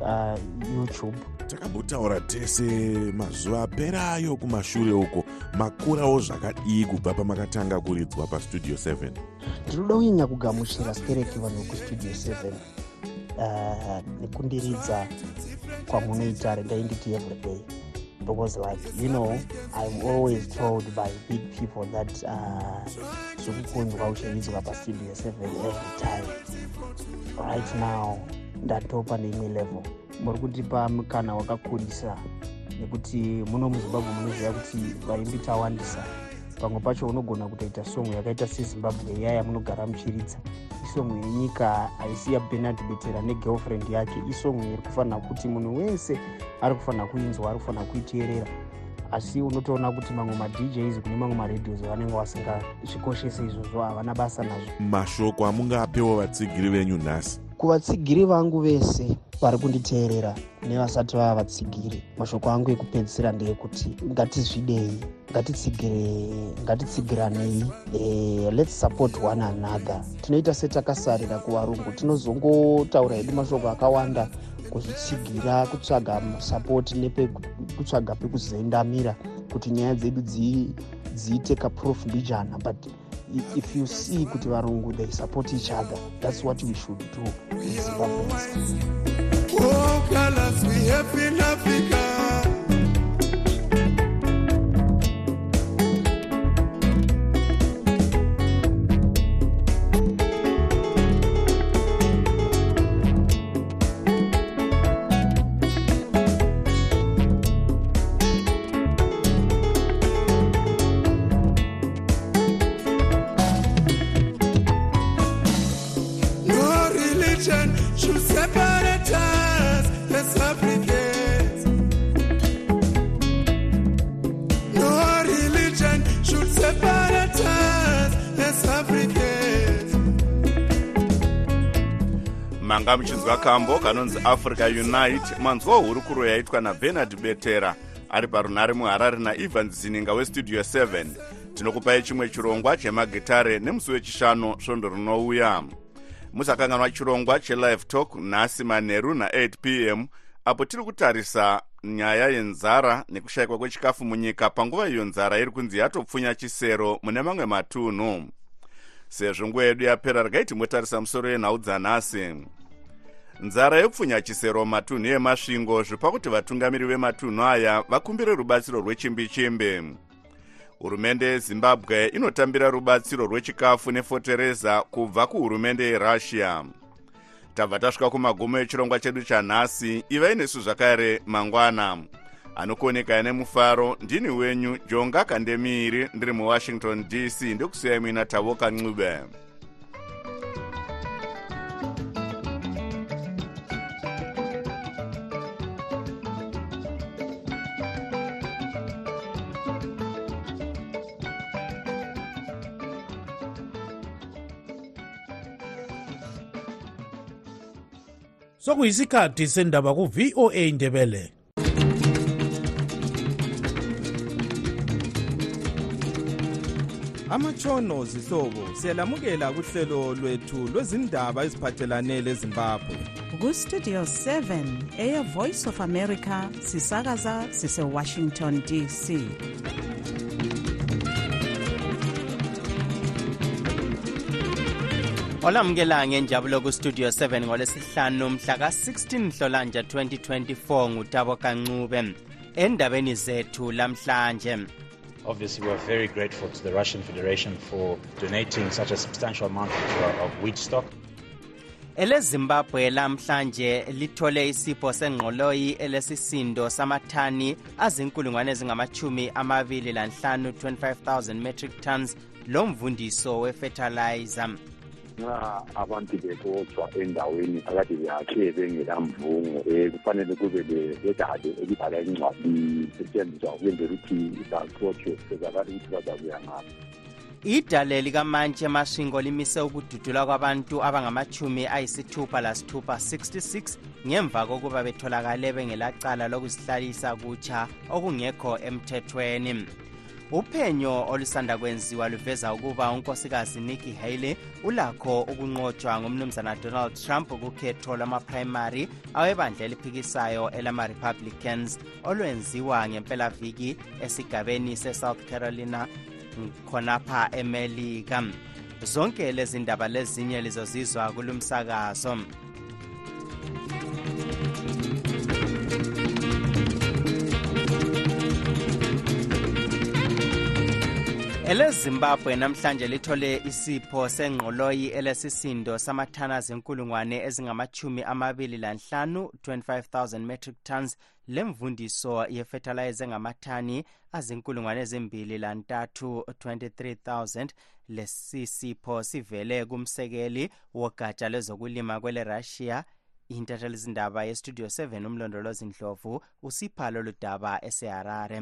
uh, youtube. Takambotaura tese mazuva aperayo kumashure uko. Makurawo zvakadii kubva pamakatanga kuridzwa pastudio 7 ndinoda kunyanya kugamuchira stereki vanhu vekustudio 7 uh, nekundiridza kwamunoita rendainditi everyday because like you know i'm always told by big people that uh, zvekukunzwa uchiridzwa pastudio 7 every time. Right now ndatopa neimwe level. Muri kutipa mukana wakakurisa nekuti muno muzimbabwe munoziva kuti vaimbi tawandisa. Pamwe pacho unogona kutoita songo yakaita sezimbabwe iya yamunogara muchiridza isongo yenyika haisi yabenard betera negirlfriend yake. Isongo iri kufanira kuti munhu wese ari kufanira kuinzwa ari kufanira kuiteerera. Asi unotoona kuti mamwe madjs kune mamwe maradios vanenge vasingasvikoshese izvozvo havana basa nazvo. Mashoko amungapewo vatsigiri venyu nhasi. Kuvatsigiri vangu vese vari kunditeerera nevasati vava vatsigiri mashoko angu ekupedzisira ndeyekuti ngatizvidei ngatitsigiranei e, lets support one another. Tinoita setakasarira kuvarungu tinozongotaura hedu mashoko akawanda kuzvitsigira kutsvaga sapoti nepekutsvaga pekuzendamira kuti nyaya dzedu dziite kaprof mbijana. But if you see kuti varungu they support each other that's what we should do. In zimbabweans Oh, manga muchinzwa kambo kanonzi africa unite. Manzwa hurukuro yaitwa nabernard betera ari parunhare muharare naivans zininga westudio 7 tinokupai chimwe chirongwa chemagitare nemusi wechishanu svondo rinouya. Musakanganwa chirongwa chelive talk nhasi manheru na8 p m apo tiri kutarisa nyaya yenzara nekushayikwa kwechikafu munyika panguva iyo nzara iri kunzi yatopfunya chisero mune mamwe matunhu. Sezvo nguva yedu yapera regai timbotarisa musoro yenhau dzanhasi nzara yopfunya chisero matunhu emasvingo zvipa kuti vatungamiri vematunhu aya vakumbire rubatsiro rwechimbi-chimbi. Hurumende yezimbabwe inotambira rubatsiro rwechikafu nefotereza kubva kuhurumende yerussia. Tabva tasvika kumagumo echirongwa chedu chanhasi ivai nesu zvakare mangwana. Anokuonekai nemufaro ndini wenyu jonga kandemiiri ndiri muwashington dc ndokusiyai muina tavoka ncube sokuyisikhathi sendaba ku-voa indebele amatshono zihlobo siyalamukela kuhlelo lwethu lwezindaba eziphathelane lezimbabwe. Kustudio 7 eye-voice of america sisakaza sisewashington dc olamukela ngenjabulo kustudio 7 ngolwesihlanu mhla ka-16 nhlolanja 2024 ngutabo kancube endabeni zethu lamhlanje Obviously, we're very grateful to the Russian Federation for donating such a substantial amount of, of wheat stock. elezimbabwe lamhlanje lithole isipho sengqoloyi elesisindo samathani azinkulungwane ezingamachumi amabili lanhlanu 25,000 metric tons lomvundiso wefertilizer nxa abantu bebotshwa endaweni akade yakhe bengelamvungo um kufanele kube ledale elibhala incwadi lisetshenziswa ukwenzela ukuthi baxotshwe sezakala ukuthi bazakuya ngapho idale likamantshi mashingo limise ukududulwa kwabantu abangamachumi ayisithupha lasithupha 66 ngemva kokuba betholakale bengelacala lokuzihlalisa kutsha okungekho emthethweni uphenyo olusanda kwenziwa luveza ukuba unkosikazi nikki haley ulakho ukunqotshwa ngumnumzana donald trump kukhetho lwamaprimary awebandla eliphikisayo elama-republicans olwenziwa ngempelaviki esigabeni se-south carolina khonapha emelika. Zonke lezi ndaba lezinye lizozizwa kulumsakazo elezimbabwe namhlanje lithole isipho sengqoloyi elesisindo samathani azinkulungwane ezingamachumi amabili lanhlanu 25000 metric tons lemvundiso yefertilizer engamathani azinkulungwane ezimbili lantathu 23000 lesi sipho sivele kumsekeli wogatsha lwezokulima kwelerussia intathelizindaba yestudio 7 umlondolozi ndlovu usipha lolu daba eseharare.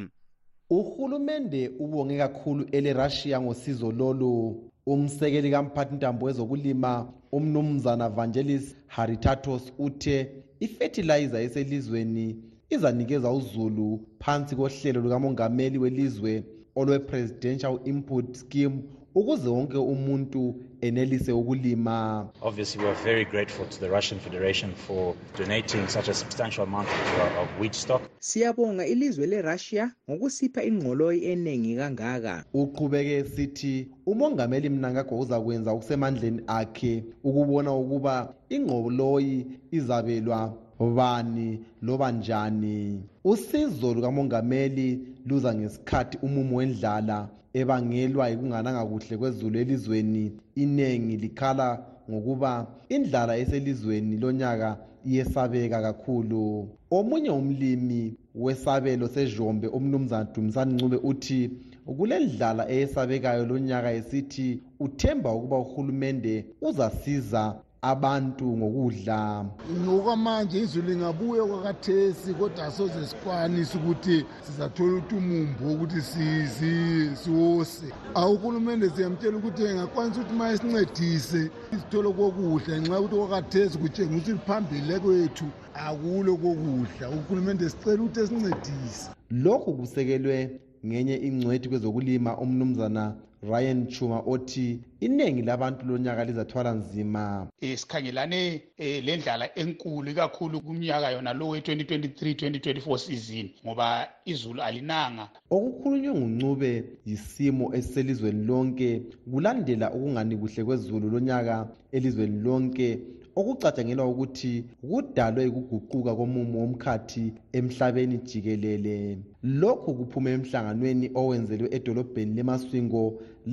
Uhulumende ubonge kakhulu elerussia ngosizo lolu. Umsekeli kamphathintambo wezokulima umnumzana vangelis haritatos uthe ifetilizer eselizweni izanikeza uzulu phansi kohlelo lukamongameli welizwe olwe-presidential input scheme ukuze wonke umuntu enelise ukulima. Obviously, we're very grateful to the Russian Federation for donating such a substantial amount of, of wheat stock. siyabonga ilizwe lerussia ngokusipha ingqoloyi eningi kangaka. Uqhubeke sithi umongameli mnangagwa uzakwenza okusemandleni akhe ukubona ukuba ingqoloyi izabelwa bani loba njani. Usizo lukamongameli luza ngesikhathi umumo wendlala ebangelwa yikungananga kuhle kwezulu elizweni. Iningi likhala ngokuba indlala eselizweni lonyaka iyesabeka kakhulu. Omunye umlimi wesabelo sejombe umnumzana dumisani ncube uthi kule ndlala eyesabekayo lonyaka esithi uthemba ukuba uhulumende uzasiza abantu ngokudla. Ngokwamanje izulu lingabuya kwakathesi kodwa soze sikwanise ukuthi sizathola ukuthi umumbu wokuthi si- si- siwose awuhulumende siyamtshela ukuthi engakwanisa ukuthi ma esincedise isithole kokudla ngenxa yokuthi kwakathesi kutshengisa ukuthi phambili kwethu akulo kokudla. Uhulumende sicela ukuthi esincedise. Lokhu kusekelwe ngenye ingcwethi kwezokulima umnumzana ryan chuma othi iningi labantu lonyaka lizathwala nzima. Eh sikhangelane eh lendlala enkulu ikakhulu kumnyaka yona lo we-2023-2024 season ngoba izulu alinanga. Okukhulunywe nguncube yisimo esiselizweni lonke kulandela ukungani kuhle kwezulu lonyaka elizweni lonke. Okucatshangelwa ukuthi kudalwe yikuguquka komumo womkhathi emhlabeni jikelele. Lokhu kuphume emhlanganweni owenzelwe edolobheni lemaswingo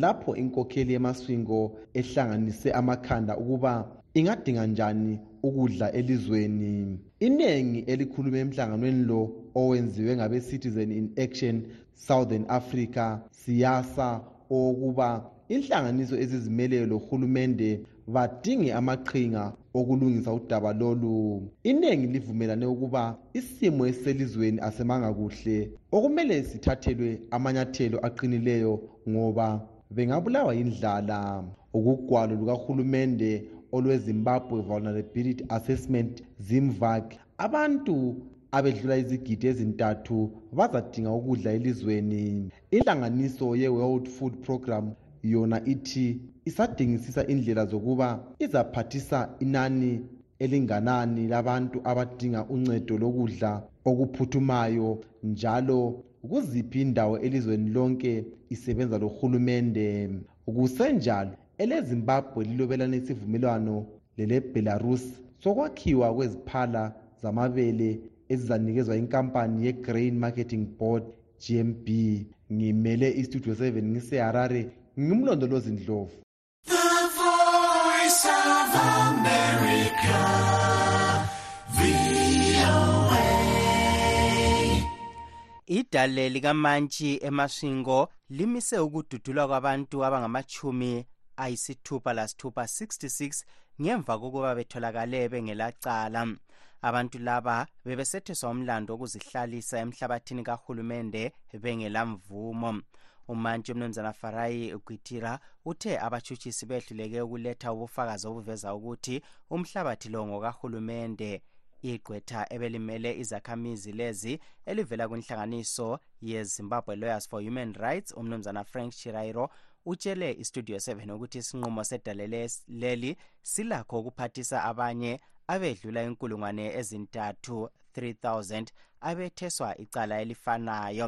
lapho inkokheli yemaswingo ehlanganise amakhanda ukuba ingadinga njani ukudla elizweni. Iningi elikhulume emhlanganweni lo owenziwe ngabe-citizen in action southern africa siyasa owokuba inhlanganiso ezizimeleyo lohulumende badinge amaqhinga okulungisa udaba lolu. Iningi livumelane ukuba isimo esiselizweni asemanga kuhle. Okumele sithathelwe amanyathelo aqinileyo ngoba bengabulawa yindlala. Ukugwalo lukahulumende olwezimbabwe vulnerability assessment zimvac abantu abedlula izigidi ezintathu bazadinga ukudla elizweni. Inhlanganiso ye-world food program yona ithi isadingisisa indlela zokuba izaphathisa inani elinganani labantu abadinga uncedo lokudla okuphuthumayo njalo kuziphi indawo elizweni lonke isebenza lohulumende kusenjalo elezimbabwe lilobelana isivumelwano lelebelarus sokwakhiwa kweziphala zamabele ezizanikezwa inkampani ye-grain marketing board gmb ngimele istudio 7 ngiseharare ngimlondolozi ndlovu The voice of America. VOA. idale likamantshi emashingo limise ukududulwa kwabantu abangamachumi ayisithupha lasithupha 66 ngemva kokuba betholakale bengelacala abantu laba bebesetheswa umlando wokuzihlalisa emhlabathini kahulumende bengelamvumo umantshi umnumzana farayi gwitira uthe abatshutshisi behluleke ukuletha ubufakazi obuveza ukuthi umhlabathi lo ngokahulumende igqwetha ebelimele izakhamizi lezi elivela kwinhlanganiso yezimbabwe lawyers for human rights umnumzana frank chirairo utshele istudio 7 ukuthi isinqumo sedale leli silakho ukuphathisa abanye abedlula inkulungwane ezintathu 3000 abetheswa icala elifanayo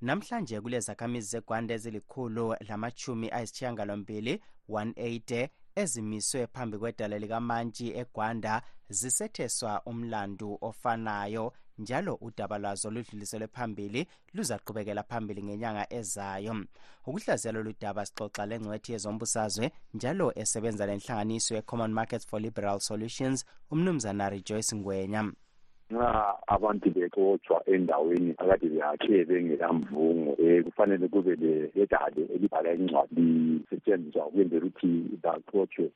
namhlanje kule zakhamizi zegwanda ezilikhulu lamachumi ayisishiyangalombili 180 ezimiswe phambi kwedala likamantshi egwanda zisetheswa umlandu ofanayo njalo udaba lwazo ludluliselwe phambili luzaqhubekela phambili ngenyanga ezayo. Ukuhlaziya lolu daba sixoxa lengcwethi yezombusazwe njalo esebenza lenhlanganiso ye-common markets for liberal solutions umnumzana rejoyce ngwenya nxa abantu bexotshwa endaweni akade beyakhe bengelamvungo um kufanele kube ledale elibhala incwadi lisetshenziswa ukwenzela ukuthi baxotshwe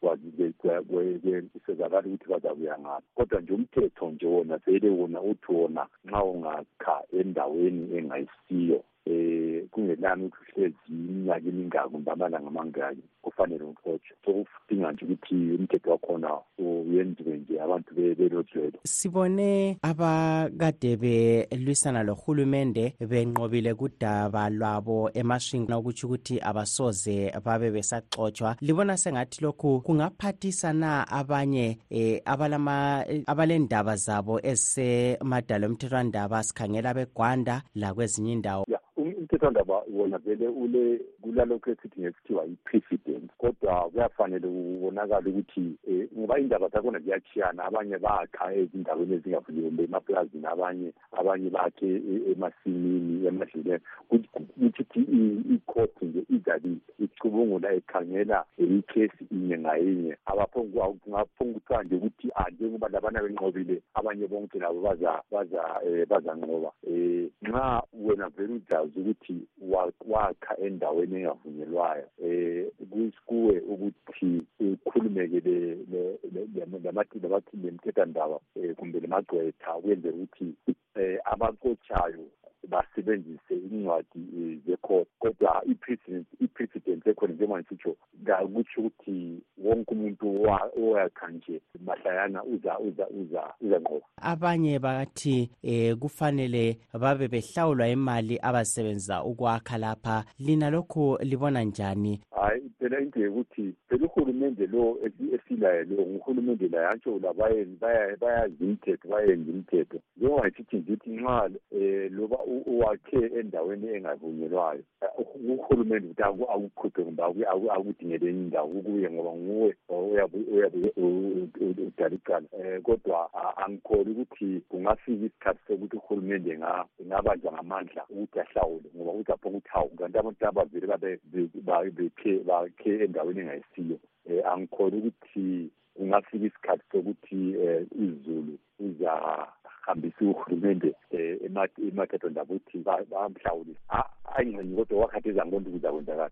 sezakala ukuthi bazabuya ngaphi. Kodwa nje umthetho nje wona vele wona uthi wona nxa ungakha endaweni engayisiyo eh kungelani ukuthi uhlezi iminyaka emingaki kumbe amalanga amangaki kufanele uxotshwe sokudinga nje ukuthi umthetho wakhona uyenziwe nje abantu belojwelo sibone abakade belwisana lohulumende benqobile kudaba lwabo emashingini okutsho ukuthi abasoze babe besaxotshwa. Libona sengathi lokhu kungaphathisa na abanye eh, abalama abalendaba zabo ezisemadala omthethwandaba sikhangela begwanda lakwezinye indawo ya umthethwandaba wona vele ule kulalokhu esithi ngesikuthiwa yi-precedent kodwa kuyafanele kubonakala ukuthi um ngoba indaba zakhona ziyachiyana abanye bakha ezindaweni ezingavuliwe emaplazini abanye abanye bakhe emasimini emadleleni kuthi ikhoti nje izabe icubungula ikhangela ikhesi inye ngayinye. Kungaphongukuthiwa nje ukuthi njengoba labana benqobile abanye bonke labo bazanqoba. Um nxa wena vele uzazi ukuthi wakha endaweni engavunyelwayo um kuwe ukuthi ukhulumeke lemthethwandaba um kumbe lemagqwetha ukwenzela ukuthi um abaxotshayo basebenzise incwadi zekhoti kodwa i-precedent ekhona njengoba ngisitsho kutsho ukuthi wonke umuntu owakha nje mahlayana uza uza uza uzanqoba. Abanye bathi eh kufanele babe behlawulwa imali abasebenzisa ukwakha lapha. Lina lokhu libona njani? Hayi phela into yokuthi phela uhulumende lo esilayo lo nguhulumende layo antsho la bayazi imithetho bayenza imithetho. Njengoba ngisithi ngithi nxa um loba uwakhe endaweni engavunyelwayo uhulumende ukuthi akukhuphe kumbe akudingele enye indawo kukuye ngoba nguwe uyabe udala icala. Um kodwa angikholi ukuthi kungafika isikhathi sokuthi uhulumende engabanjwa ngamandla ukuthi ahlawule ngoba ukuthi apho ukuthi hawu kanti abantu abavele bakhe endaweni engayisiyo um angikholi ukuthi kungafika isikhathi sokuthi um izulu uzahambisa uhulumende um emathethondaba ukuthi bamhlawulise ayingcenye kodwa wakhatheza ngibona ukuthi kuzakwenzakala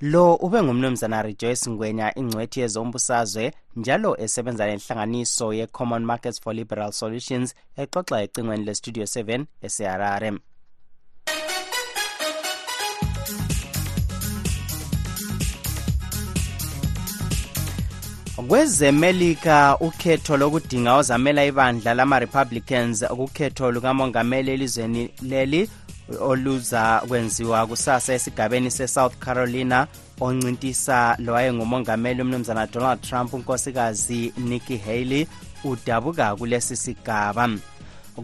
lo ube ngumnumzana rejoyce ngwenya ingcwethi yezombusazwe njalo esebenza lenhlanganiso ye-common markets for liberal solutions exoxa ecingweni lestudio 7 eseharare kwezemelika ukhetho lokudinga ozamela ibandla lama-republicans kukhetho lukamongameli elizweni leli oluza kwenziwa kusasa esigabeni se-south carolina oncintisa lowayengumongameli umnumzana donald trump unkosikazi nikki haley udabuka kulesi sigaba.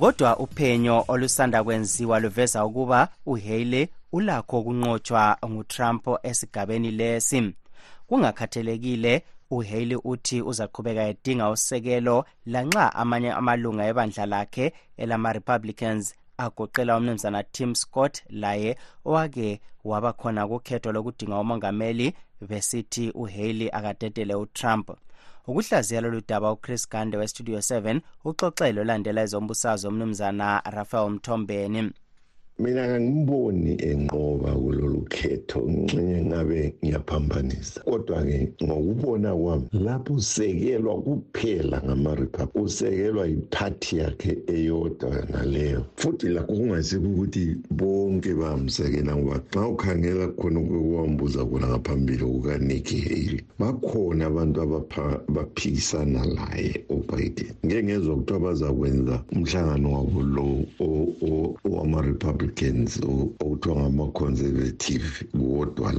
Kodwa uphenyo olusanda kwenziwa luveza ukuba uhaley ulakho ukunqotshwa ngutrump esigabeni lesi. Kungakhathelekile uhaley uthi uzaqhubeka edinga usekelo lanxa amanye amalunga ebandla lakhe elama-republicans agoqela umnumzana tim scott laye owake waba khona kukhetho lokudinga umongameli besithi uhaley akadedele utrump. Ukuhlaziya lolu daba uchris gande westudio 7 uxoxele olandela ezombusazwe umnumzana rafael mthombeni. Mina kangimboni enqoba kulolu khetho ngixenye ngabe ngiyaphambanisa. Kodwa-ke ngokubona kwami lapho usekelwa kuphela ngama-republic usekelwa yiphathi yakhe eyodwa naleyo. Futhi lakho kungasikho ukuthi bonke bayamsekela ngoba xa ukhangela khona kwambuza khona ngaphambili kukanikki haley bakhona abantu abaphikisana laye ubiden. Ngeke ngezwa kuthiwa bazakwenza umhlangano wabo lo owama-republic republicans okuthiwa ngama-conservative kodwa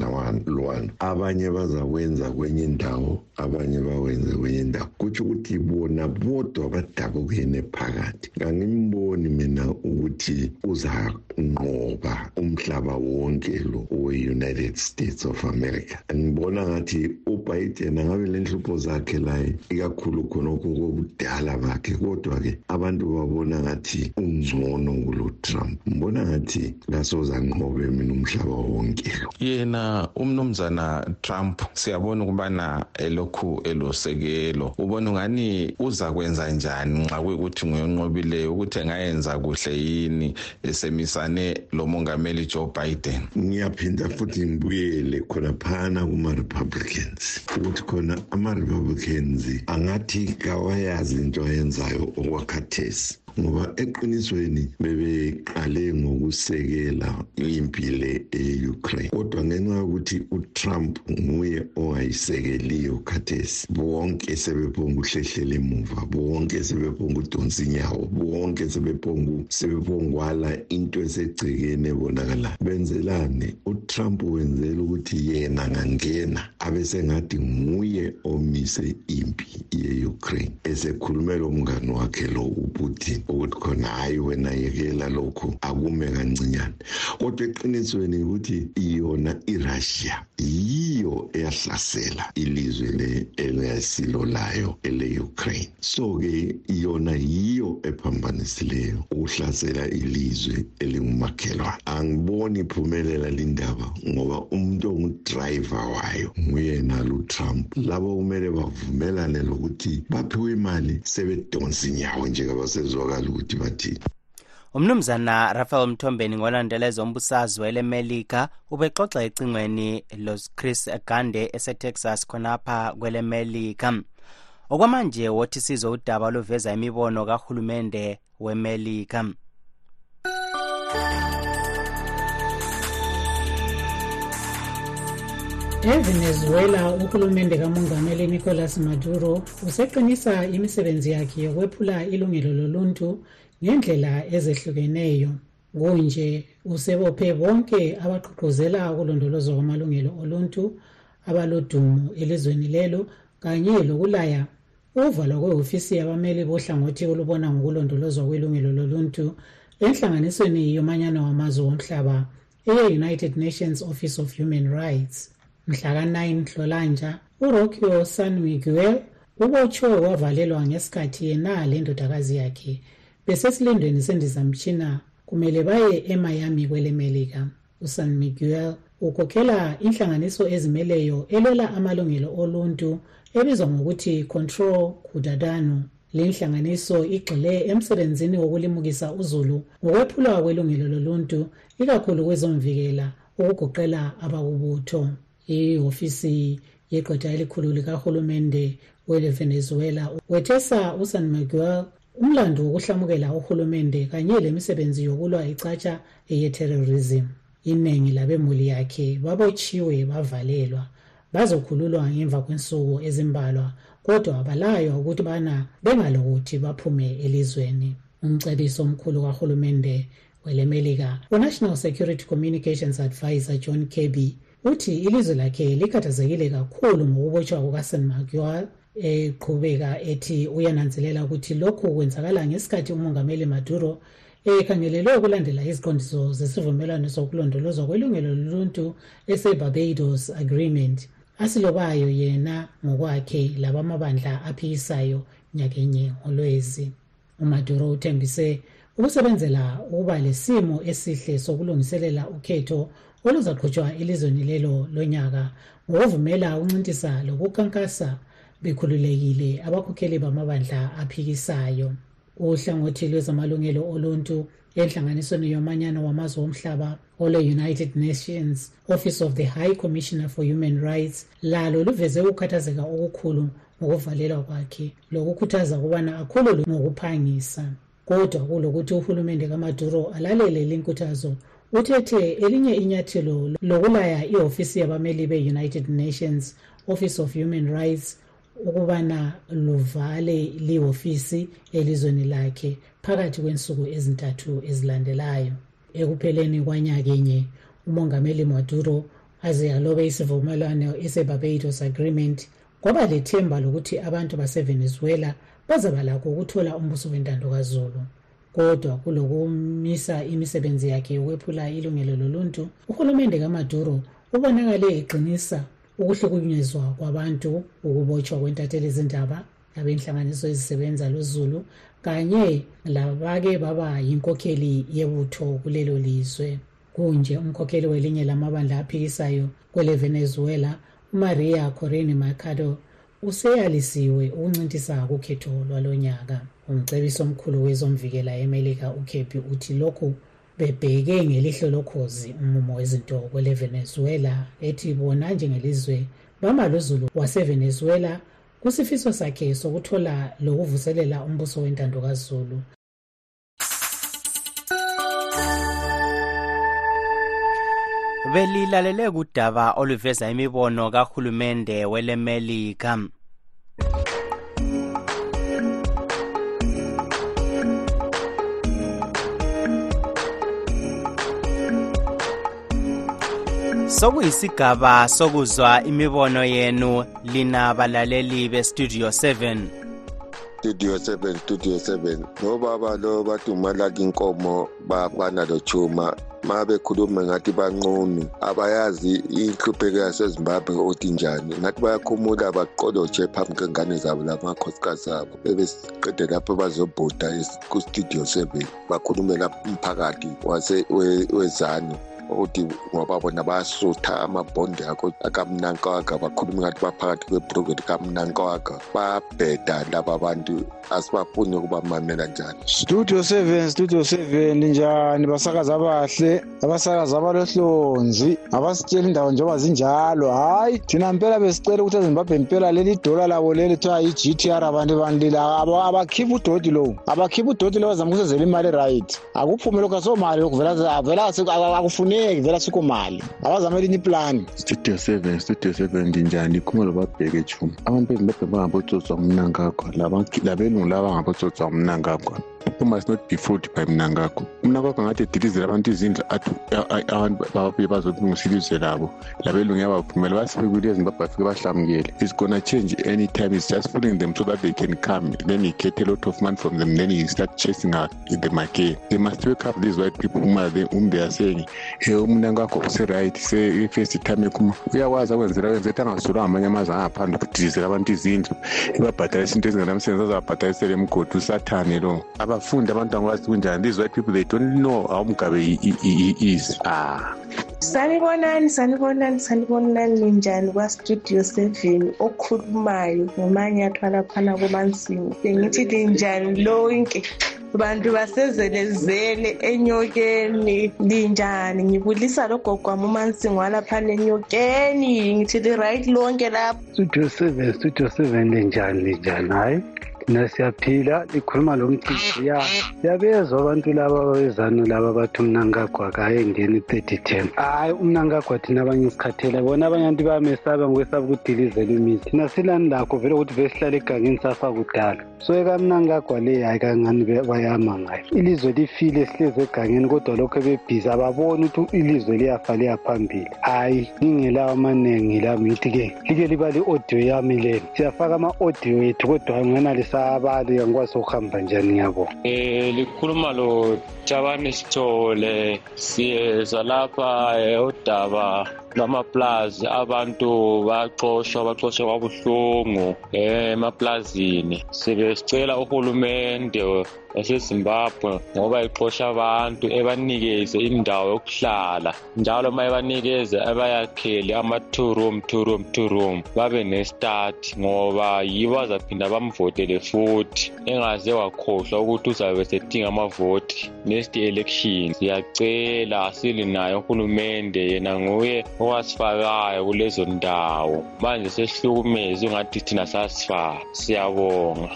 lwana abanye bazakwenza kwenye indawo abanye bawenze kwenye indawo. Kutsho ukuthi bona bodwa badabukene phakathi. Kangimboni mina ukuthi uzanqoba umhlaba wonke lo we-united states of america. Ngibona ngathi ubiden angabe le nhlupho zakhe laye ikakhulu khonokho kobudala bakhe. Kodwa-ke abantu babona ngathi ungcono kulo trump. Ngibona ngathi lasozanqobe mina umhlaba wonke. Lo yena umnumzana trump siyabona ukubana elokhu elosekelo. Ubona ungani uza kwenza njani nxa kuyikuthi nguyonqobileyo ukuthi engayenza kuhle yini esemisane lo mongameli joe biden? Ngiyaphinda futhi ngibuyele khona phana kuma-republicans. Ukuthi khona ama-republicans angathi kawayazi into ayenzayo okwakhathesi. Ngoba eqinisweni bebeqale ngokusekela impi le e-ukraine. Kodwa ngenxa yokuthi utrump nguye ongayisekeliyo khathesi bonke sebephonga uhlehlela emuva bonke sebephonga udonsa inyawo bonke sebephongwala into esegcekeni ebonakalayo. Benzelani? Utrump wenzela ukuthi yena ngangena abesengathi nguye omise impi ye-ukraine esekhulumela umngani wakhe lo uputin. Ukuthi khona hayi wena yekela lokhu akume kancinyane. Kodwa eqinisweni ukuthi yona irussia yiyo eyahlasela ilizwe le elasilo layo ele-ukraine. So-ke yona yiyo ephambanisileyo ukuhlasela ilizwe elingumakhelwane. Angiboni iphumelela lindaba ngoba umuntu ongudrayiva wayo nguyena lutrump. Labo kumele bavumelane lokuthi baphiwe imali sebedonsa inyawo njengabasezwakala ukuthi bathini. Umnumzana rafael mthombeni ngolandela wele melika ubexoxa ecingweni lochris gande esetexas khonapha kwelemelika okwamanje wothi sizwe udaba oluveza imibono kahulumende wemelika evenezuela uhulumende kamongameli nicolas maduro useqinisa imisebenzi yakhe yokwephula ilungelo loluntu ngendlela ezehlukeneyo. Kunje usebophe bonke abagqugquzela ukulondolozwa kwamalungelo oluntu abalodumo elizweni lelo kanye lokulaya uvalwa kwehofisi yabameli bohlangothi olubona ngokulondolozwa kwelungelo loluntu enhlanganisweni yomanyano wamazwe womhlaba eye-united nations office of human rights. Mhlaka-9 nhlolanja urokio san miguel ubotshwe wavalelwa ngesikhathi yena lendodakazi yakhe. Besesilindweni sendizamtshina kumele baye emiami kwelemelika. Usan miguel ukhokhela inhlanganiso ezimeleyo elwela amalungelo oluntu ebizwa ngokuthi control kudadano le nhlanganiso igxile emsebenzini wokulimukisa uzulu ngokwephulwa kwelungelo loluntu ikakhulu kwezomvikela ukugoqela abakubutho ihofisi yeqotha elikhulu likahulumende welevenezuela wethesa usan miguel umlando wokuhlamukela uhulumende kanye lemisebenzi yokulwa icatsha eyeterrorism iningi labemuli yakhe babotshiwe bavalelwa. Bazokhululwa ngemva kwensuku ezimbalwa kodwa abalaywa ukuthi bana bengalokuthi baphume elizweni. Umcebiso omkhulu kahulumende welemelika unational security communications advisor john kirby uthi ilizwe lakhe likhathazekile kakhulu ngokubotshwa kukasan magyar eqhubeka ethi uyananzelela ukuthi lokhu kwenzakala ngesikhathi umongameli maduro ekhangelelwe ukulandela iziqondiso zesivumelwano sokulondolozwa kwelungelo loluntu ese-barbados agreement. Asilobayo yena ngokwakhe labamabandla aphikisayo nyakenye ngolwezi. Umaduro uthembise ukusebenzela ukuba lesimo esihle sokulungiselela ukhetho oluzaqhutshwa elizweni lelo lonyaka ngokuvumela ukuncintisa lokukhankasa bekhululekile abakhokheli bamabandla aphikisayo. Uhlangothi lwezamalungelo oluntu enhlanganisweni yomanyano wamazwe omhlaba ole-united nations office of the high commissioner for human rights lalo luveze ukukhathazeka okukhulu ngokuvalelwa kwakhe lokukhuthaza ukubana akhululwe ngokuphangisa. Kodwa kulokuthi uhulumende kamaduro alalele linkuthazo uthethe elinye inyathelo lokulaya ihofisi yabameli be-united nations office of human rights ukubana luvale lihofisi elizweni lakhe phakathi kwensuku ezintathu ezilandelayo. Ekupheleni kwanyakenye umongameli maduro aze alobe isivumelwano ese-barbados agreement kwaba lethemba lokuthi abantu basevenezuela bazaba lakho ukuthola umbuso wentando kazulu kodwa kulokumisa imisebenzi yakhe yokwephula ilungelo loluntu uhulumende kamaduro ubonakale eqinisa ukuhlukunyezwa kwabantu ukubotshwa kwentatheli zindaba labenhlanganiso ezisebenza lozulu kanye labake baba yinkokheli yebutho kulelo lizwe. Kunje umkhokheli welinye lamabandla aphikisayo kwele-venezuela umaria coreni mercado useyalisiwe ukuncintisa kukhetho lwalo nyaka umcebiso omkhulu wezomvikela emelika ukhepi uthi lokhu bebheke ngelihlo lokhozi umumo wezinto kwele-venezuela ethi bona njengelizwe bamaluzulu wasevenezuela kusifiso sakhe sokuthola lokuvuselela umbuso wentando kazulu. Belilalele kudaba oluveza imibono kahulumende welemelika. Sokuyisigaba sokuzwa imibono yenu lina balaleli bestudio 7 studio 7 studio 7 nobaba lo bathi umalaki inkomo bafana lochuma ma bekhuluma ngathi banqunu abayazi inhlupheko yasezimbabwe ukuthi njani. Ngathi bayakhumula baqolotshe phambi kwengane zabo lamakhosikazi abo. Bebeqede lapho bazobhuda kustudio 7 bakhulumela umphakathi wezanu. Ukuthi ngoba bona bayasutha amabhondi akho akamnankawaka bakhuluma ngathi baphakathi kweprojekthi kamnankawaka bayabheda laba bantu asibafuni ukubamamela njani. Studio 7 studio 7 njani? Basakazi abahle abasakazi abalohlonzi abasitshela indawo njengoba zinjalo. Hhayi thina mpela besicela ukuthi ezimbabwe mpela leli dola labo leli kuthiwa i-g t r abantu bandila abakhiphi udoti lowo abakhiphi udoti lowo bazama ukusezela imali right? Akuphume lokhu asomali lokhu vela akufuneki vela sikho mali abazama elinye iplani. Studio 7 studio 7 ndinjani ikhuma lobabheke chuma abantu ezimbabwe bangabotsotsa umnankakho labelungu laba bangabotsotsa umnankakho people must not be fooled by mnangagwa. Umnangagwa angathi edilizela abantu izindlu abantu babuye bazolungisa ilizwe labo. Labelungu yabaphumela basebekule ezimbabwe bafike bahlamukele. It's gonna change anytime. It's just fooling them so that they can come. Then he get a lot of money from them. Then he start chasing out them again they must wake up these white people whom, they, whom they are saying he umnangagwa use-right se-first time ekhuma uyakwazi akwenzela kwenzela ukuthi angasulwa ngamanye amazwe angaphandle ukudilizela abantu izindlu. Ibabhadalisa into ezingenamsebenzi azababhadalisela emgodi usathane lo abafundi abantwana bathi kunjani these white people they don't know how umgabe is. Ah. Sanibonani sanibonani sanibonani ninjani kwastudio seven okhulumayo ngomanye athwala phana komansingo bengithi linjani lonke? Bantu basezelezele enyokeni. Linjani ngibulisa logogo wami umansingo walaphana enyokeni ngithi li-right lonke lapho studio seven studio seven linjani linjani hhayi thina siyaphila likhuluma lo mcijiya siyabezwa abantu laba ababezano laba bathi umnankagwa kayengeni i-thirty ten. Hhayi umnankagwa thina abanye isikhathela. Bona abanye abantu bayamesaba ngokwesaba ukudilizela imizi thina silani lakho vele ukuthi vele sihlala egangeni safa kudala. So ekamnankagwa le hhayi kangani bayama ngayo. Ilizwe lifile sihlezi egangeni kodwa lokho bebhizi ababoni ukuthi ilizwe liyafa liyaphambili hhayi ngingelawo amaningi lami ngithi-ke like liba li-audio yami lelo siyafaka ama-audio ethu kodwa ngana sabali ngikwasokuhamba njani yabo um eh, likhuluma lo jabanisithole siyeza lapha eh, udaba. Lwamaplazi abantu baxoshwa baxoshwa kwabuhlungu emaplazini. Sebesicela uhulumende yasezimbabwe ngoba ixosha abantu ebanikeze indawo yokuhlala. Njalo ma ebanikeze abayakhele ama-two room two room two room babe nestart ngoba yibo azaphinda bamvotele futhi. Engaze wakhohlwa ukuthi uzabe sedinga amavoti next election. Siyacela silinayo uhulumende yena nguye owasifakayo kulezo ndawo. Manje sesihlukumeze ungathi thina sasifa siyabonga.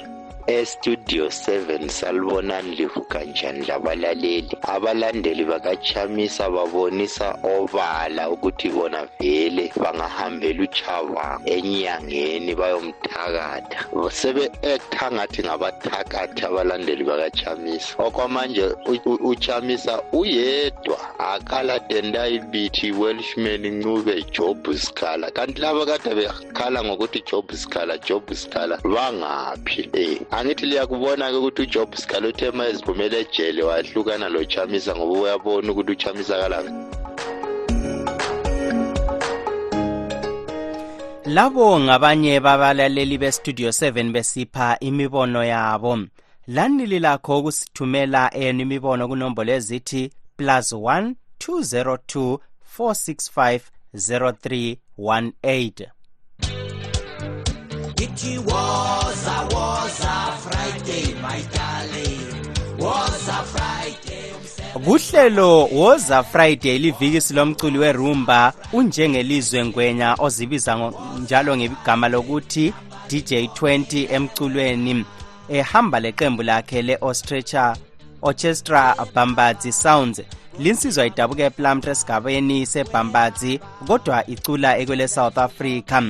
Estudio 7 salibonani livuka njani labalaleli abalandeli bakachamisa babonisa obala ukuthi bona vele bangahambela uchava enyangeni bayomthakatha. Sebe-ektha ngathi ngabathakathi abalandeli bakachamisa okwamanje uchamisa uyedwa akalatenda ibithi welshman ncube job scala. Kanti laba kade bekhala ngokuthi job scala job scala bangaphi? Um angithi liyakubona-ke ukuthi ujob scala uthe ma eziphumele ejele wahlukana lochamisa ngoba uyabona ukuthi uchamisa kalanga labo ngabanye babalaleli bestudio 7 besipha imibono yabo. Lani lilakho ukusithumela enu imibono kunombolo ezithi plus 1 202 465 0318 kuhlelo woza friday livikisi lomculi werumba unjengelizwe ngwenya ozibiza njalo ngegama lokuthi dj 20 emculweni. Ehamba leqembu lakhe le-ostrecha orchestra bambazi sounds linsizwa idabuka eplumtre esigabeni sebhambazi kodwa icula ekwele south africa.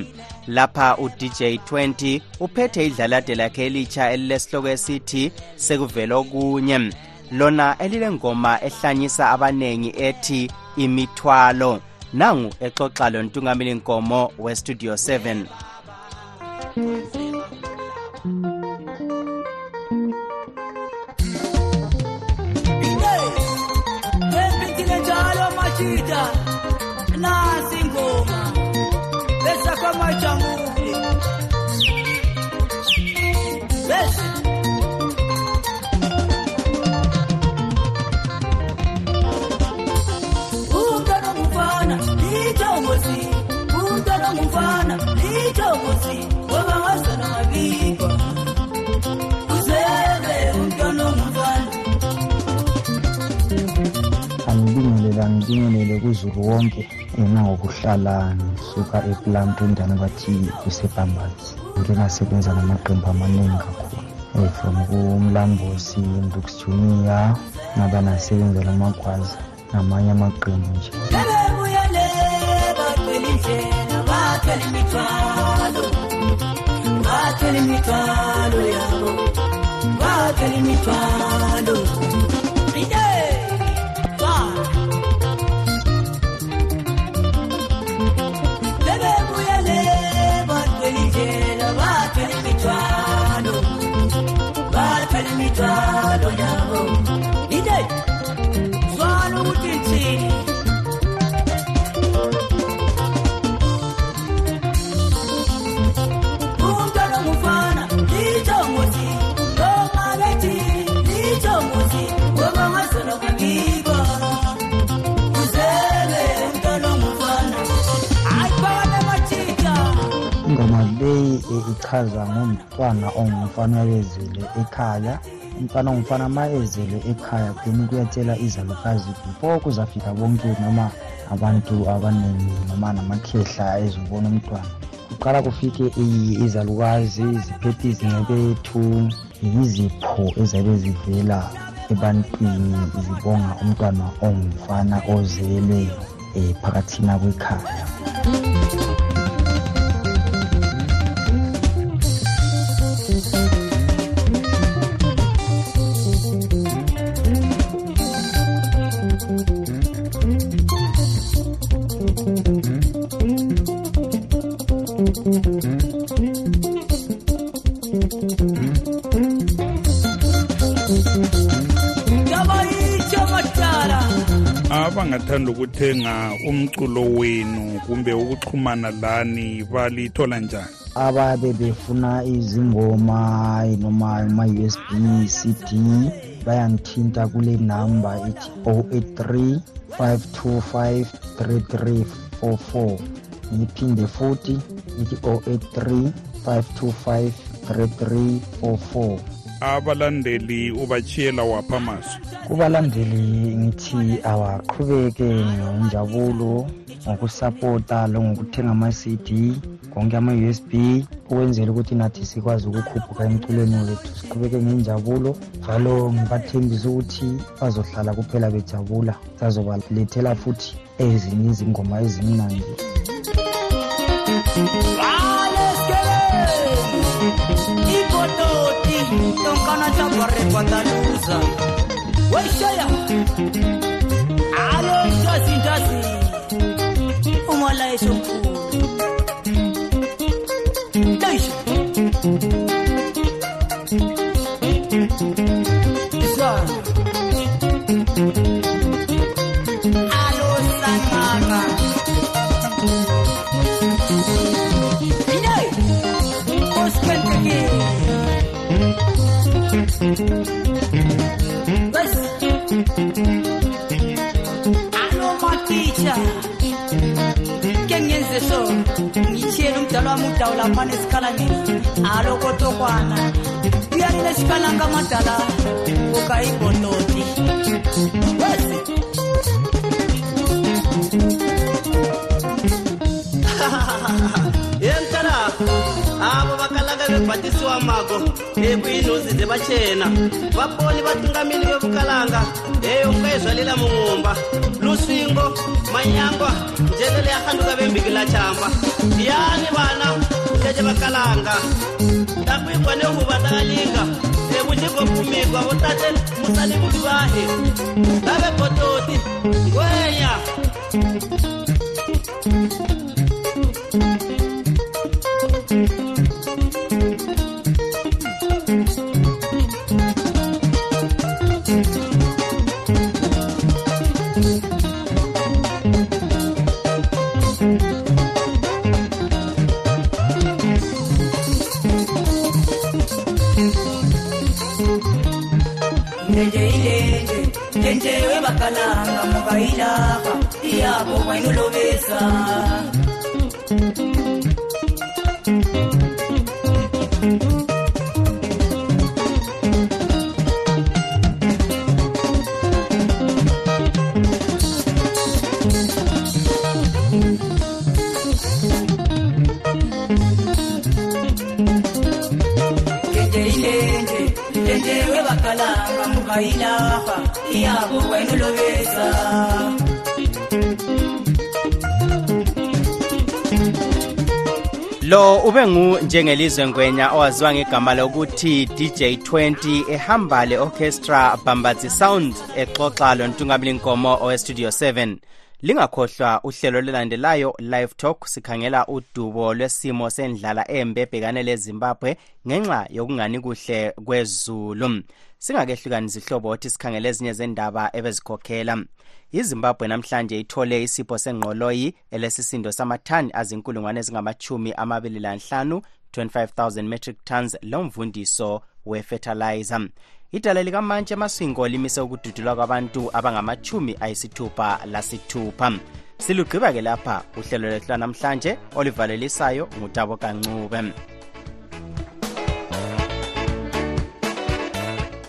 Lapha udj 20 uphethe idlalade lakhe elitsha elilesihloko esithi sekuvela okunye. Lona elilengoma ehlanyisa abanengi ethi imithwalo. Nangu exoxa lontungameli nkomo westudio 7 kuzulu wonke engangokuhlala ngisuka bathi into engasebenza namaqembu amaningi kakhulu. From kumlambosi ndux junior ngaba nasebenza lamagwazi namanye amaqembu nje. Bathwele imithwalo. Yabo loyawo ide zwana ukuthi thini umntwana ngumfana litsho ngothi lomabethi litsho ngothi webangazona kwangibo uzele umntwana ngumfana hayi bana matshita ingoma leyi ichaza ngomntwana ongumfana wezile ekhaya. Umntwana ongumfana ma ezele ekhaya then kuyatshela izalukazi before kuzafika bonke noma abantu abaningi noma namakhehla ezobona umntwana. Kuqala kufike izalukazi ziphethe izincebethu yizipho ezabe zivela ebantwini zibonga umntwana ongumfana ozelweyo um phakathina kwekhaya. Abangathanda ukuthenga umculo wenu kumbe ukuxhumana lani balithola njani? Ababe befuna izingoma noma ama-usb cd bayangithinta kule namba ithi 083 525 3344 ngiphinde futhi ithi 083 525 3344 abalandeli ubachiyela wapha mazwi kubalandeli ngithi awaqhubeke ngenjabulo ngokusapota longokuthenga ama-cd konke ama-usb ukwenzela ukuthi nathi sikwazi ukukhuphuka emculweni wethu siqhubeke ngenjabulo njalo ngibathembisa ukuthi bazohlala kuphela bejabula sazobalethela futhi ezinye izingoma ezimnandi. pototi tonkana cha barre weshaya alo shasi ndasi umala eshoku kala pane sikalangini alokotokwana yanile sikalanga matala ukaipondoti wesi (laughs) yemtala avo vakalanga vebhatisiwa mago. Ekuinuzi dzevachena vaponi vatungamiri vevukalanga eyo nkaizvalela muumba lusvingo manyangwa njenele yakanduka vembikila chamba. Yani vana cheche vakalanga takwigwa nehuva takalinga evuchigopfumigwa votate musani kuti vahe vave bototi ngwenya mukailaka iyabo kwainolobesa lo ube ngu njengelizwe ngwenya owaziwa ngegama lokuthi dj 20 ehamba le-orchestra bambazi sound exoxa lontungabili nkomo owestudio 7 lingakhohlwa uhlelo lulandelayo live talk sikhangela udubo lwesimo sendlala embe ebhekane lezimbabwe ngenxa yokungani kuhle kwezulu. Singakehlukanisi ihlobo othi sikhangele ezinye zendaba ebezikhokhela. Izimbabwe namhlanje ithole isipho sengqoloyi elesisindo samathani azinkulungwane ezingamachumi amabili lanhlanu 25,000 metric tons lomvundiso we-fertilizer. Idala likamantshi emaswingo limise ukududulwa kwabantu abangamachumi ayisithupha lasithupha. Silugqiba-ke lapha uhlelo lwethu lwanamhlanje olivalelisayo ngutabo kancube.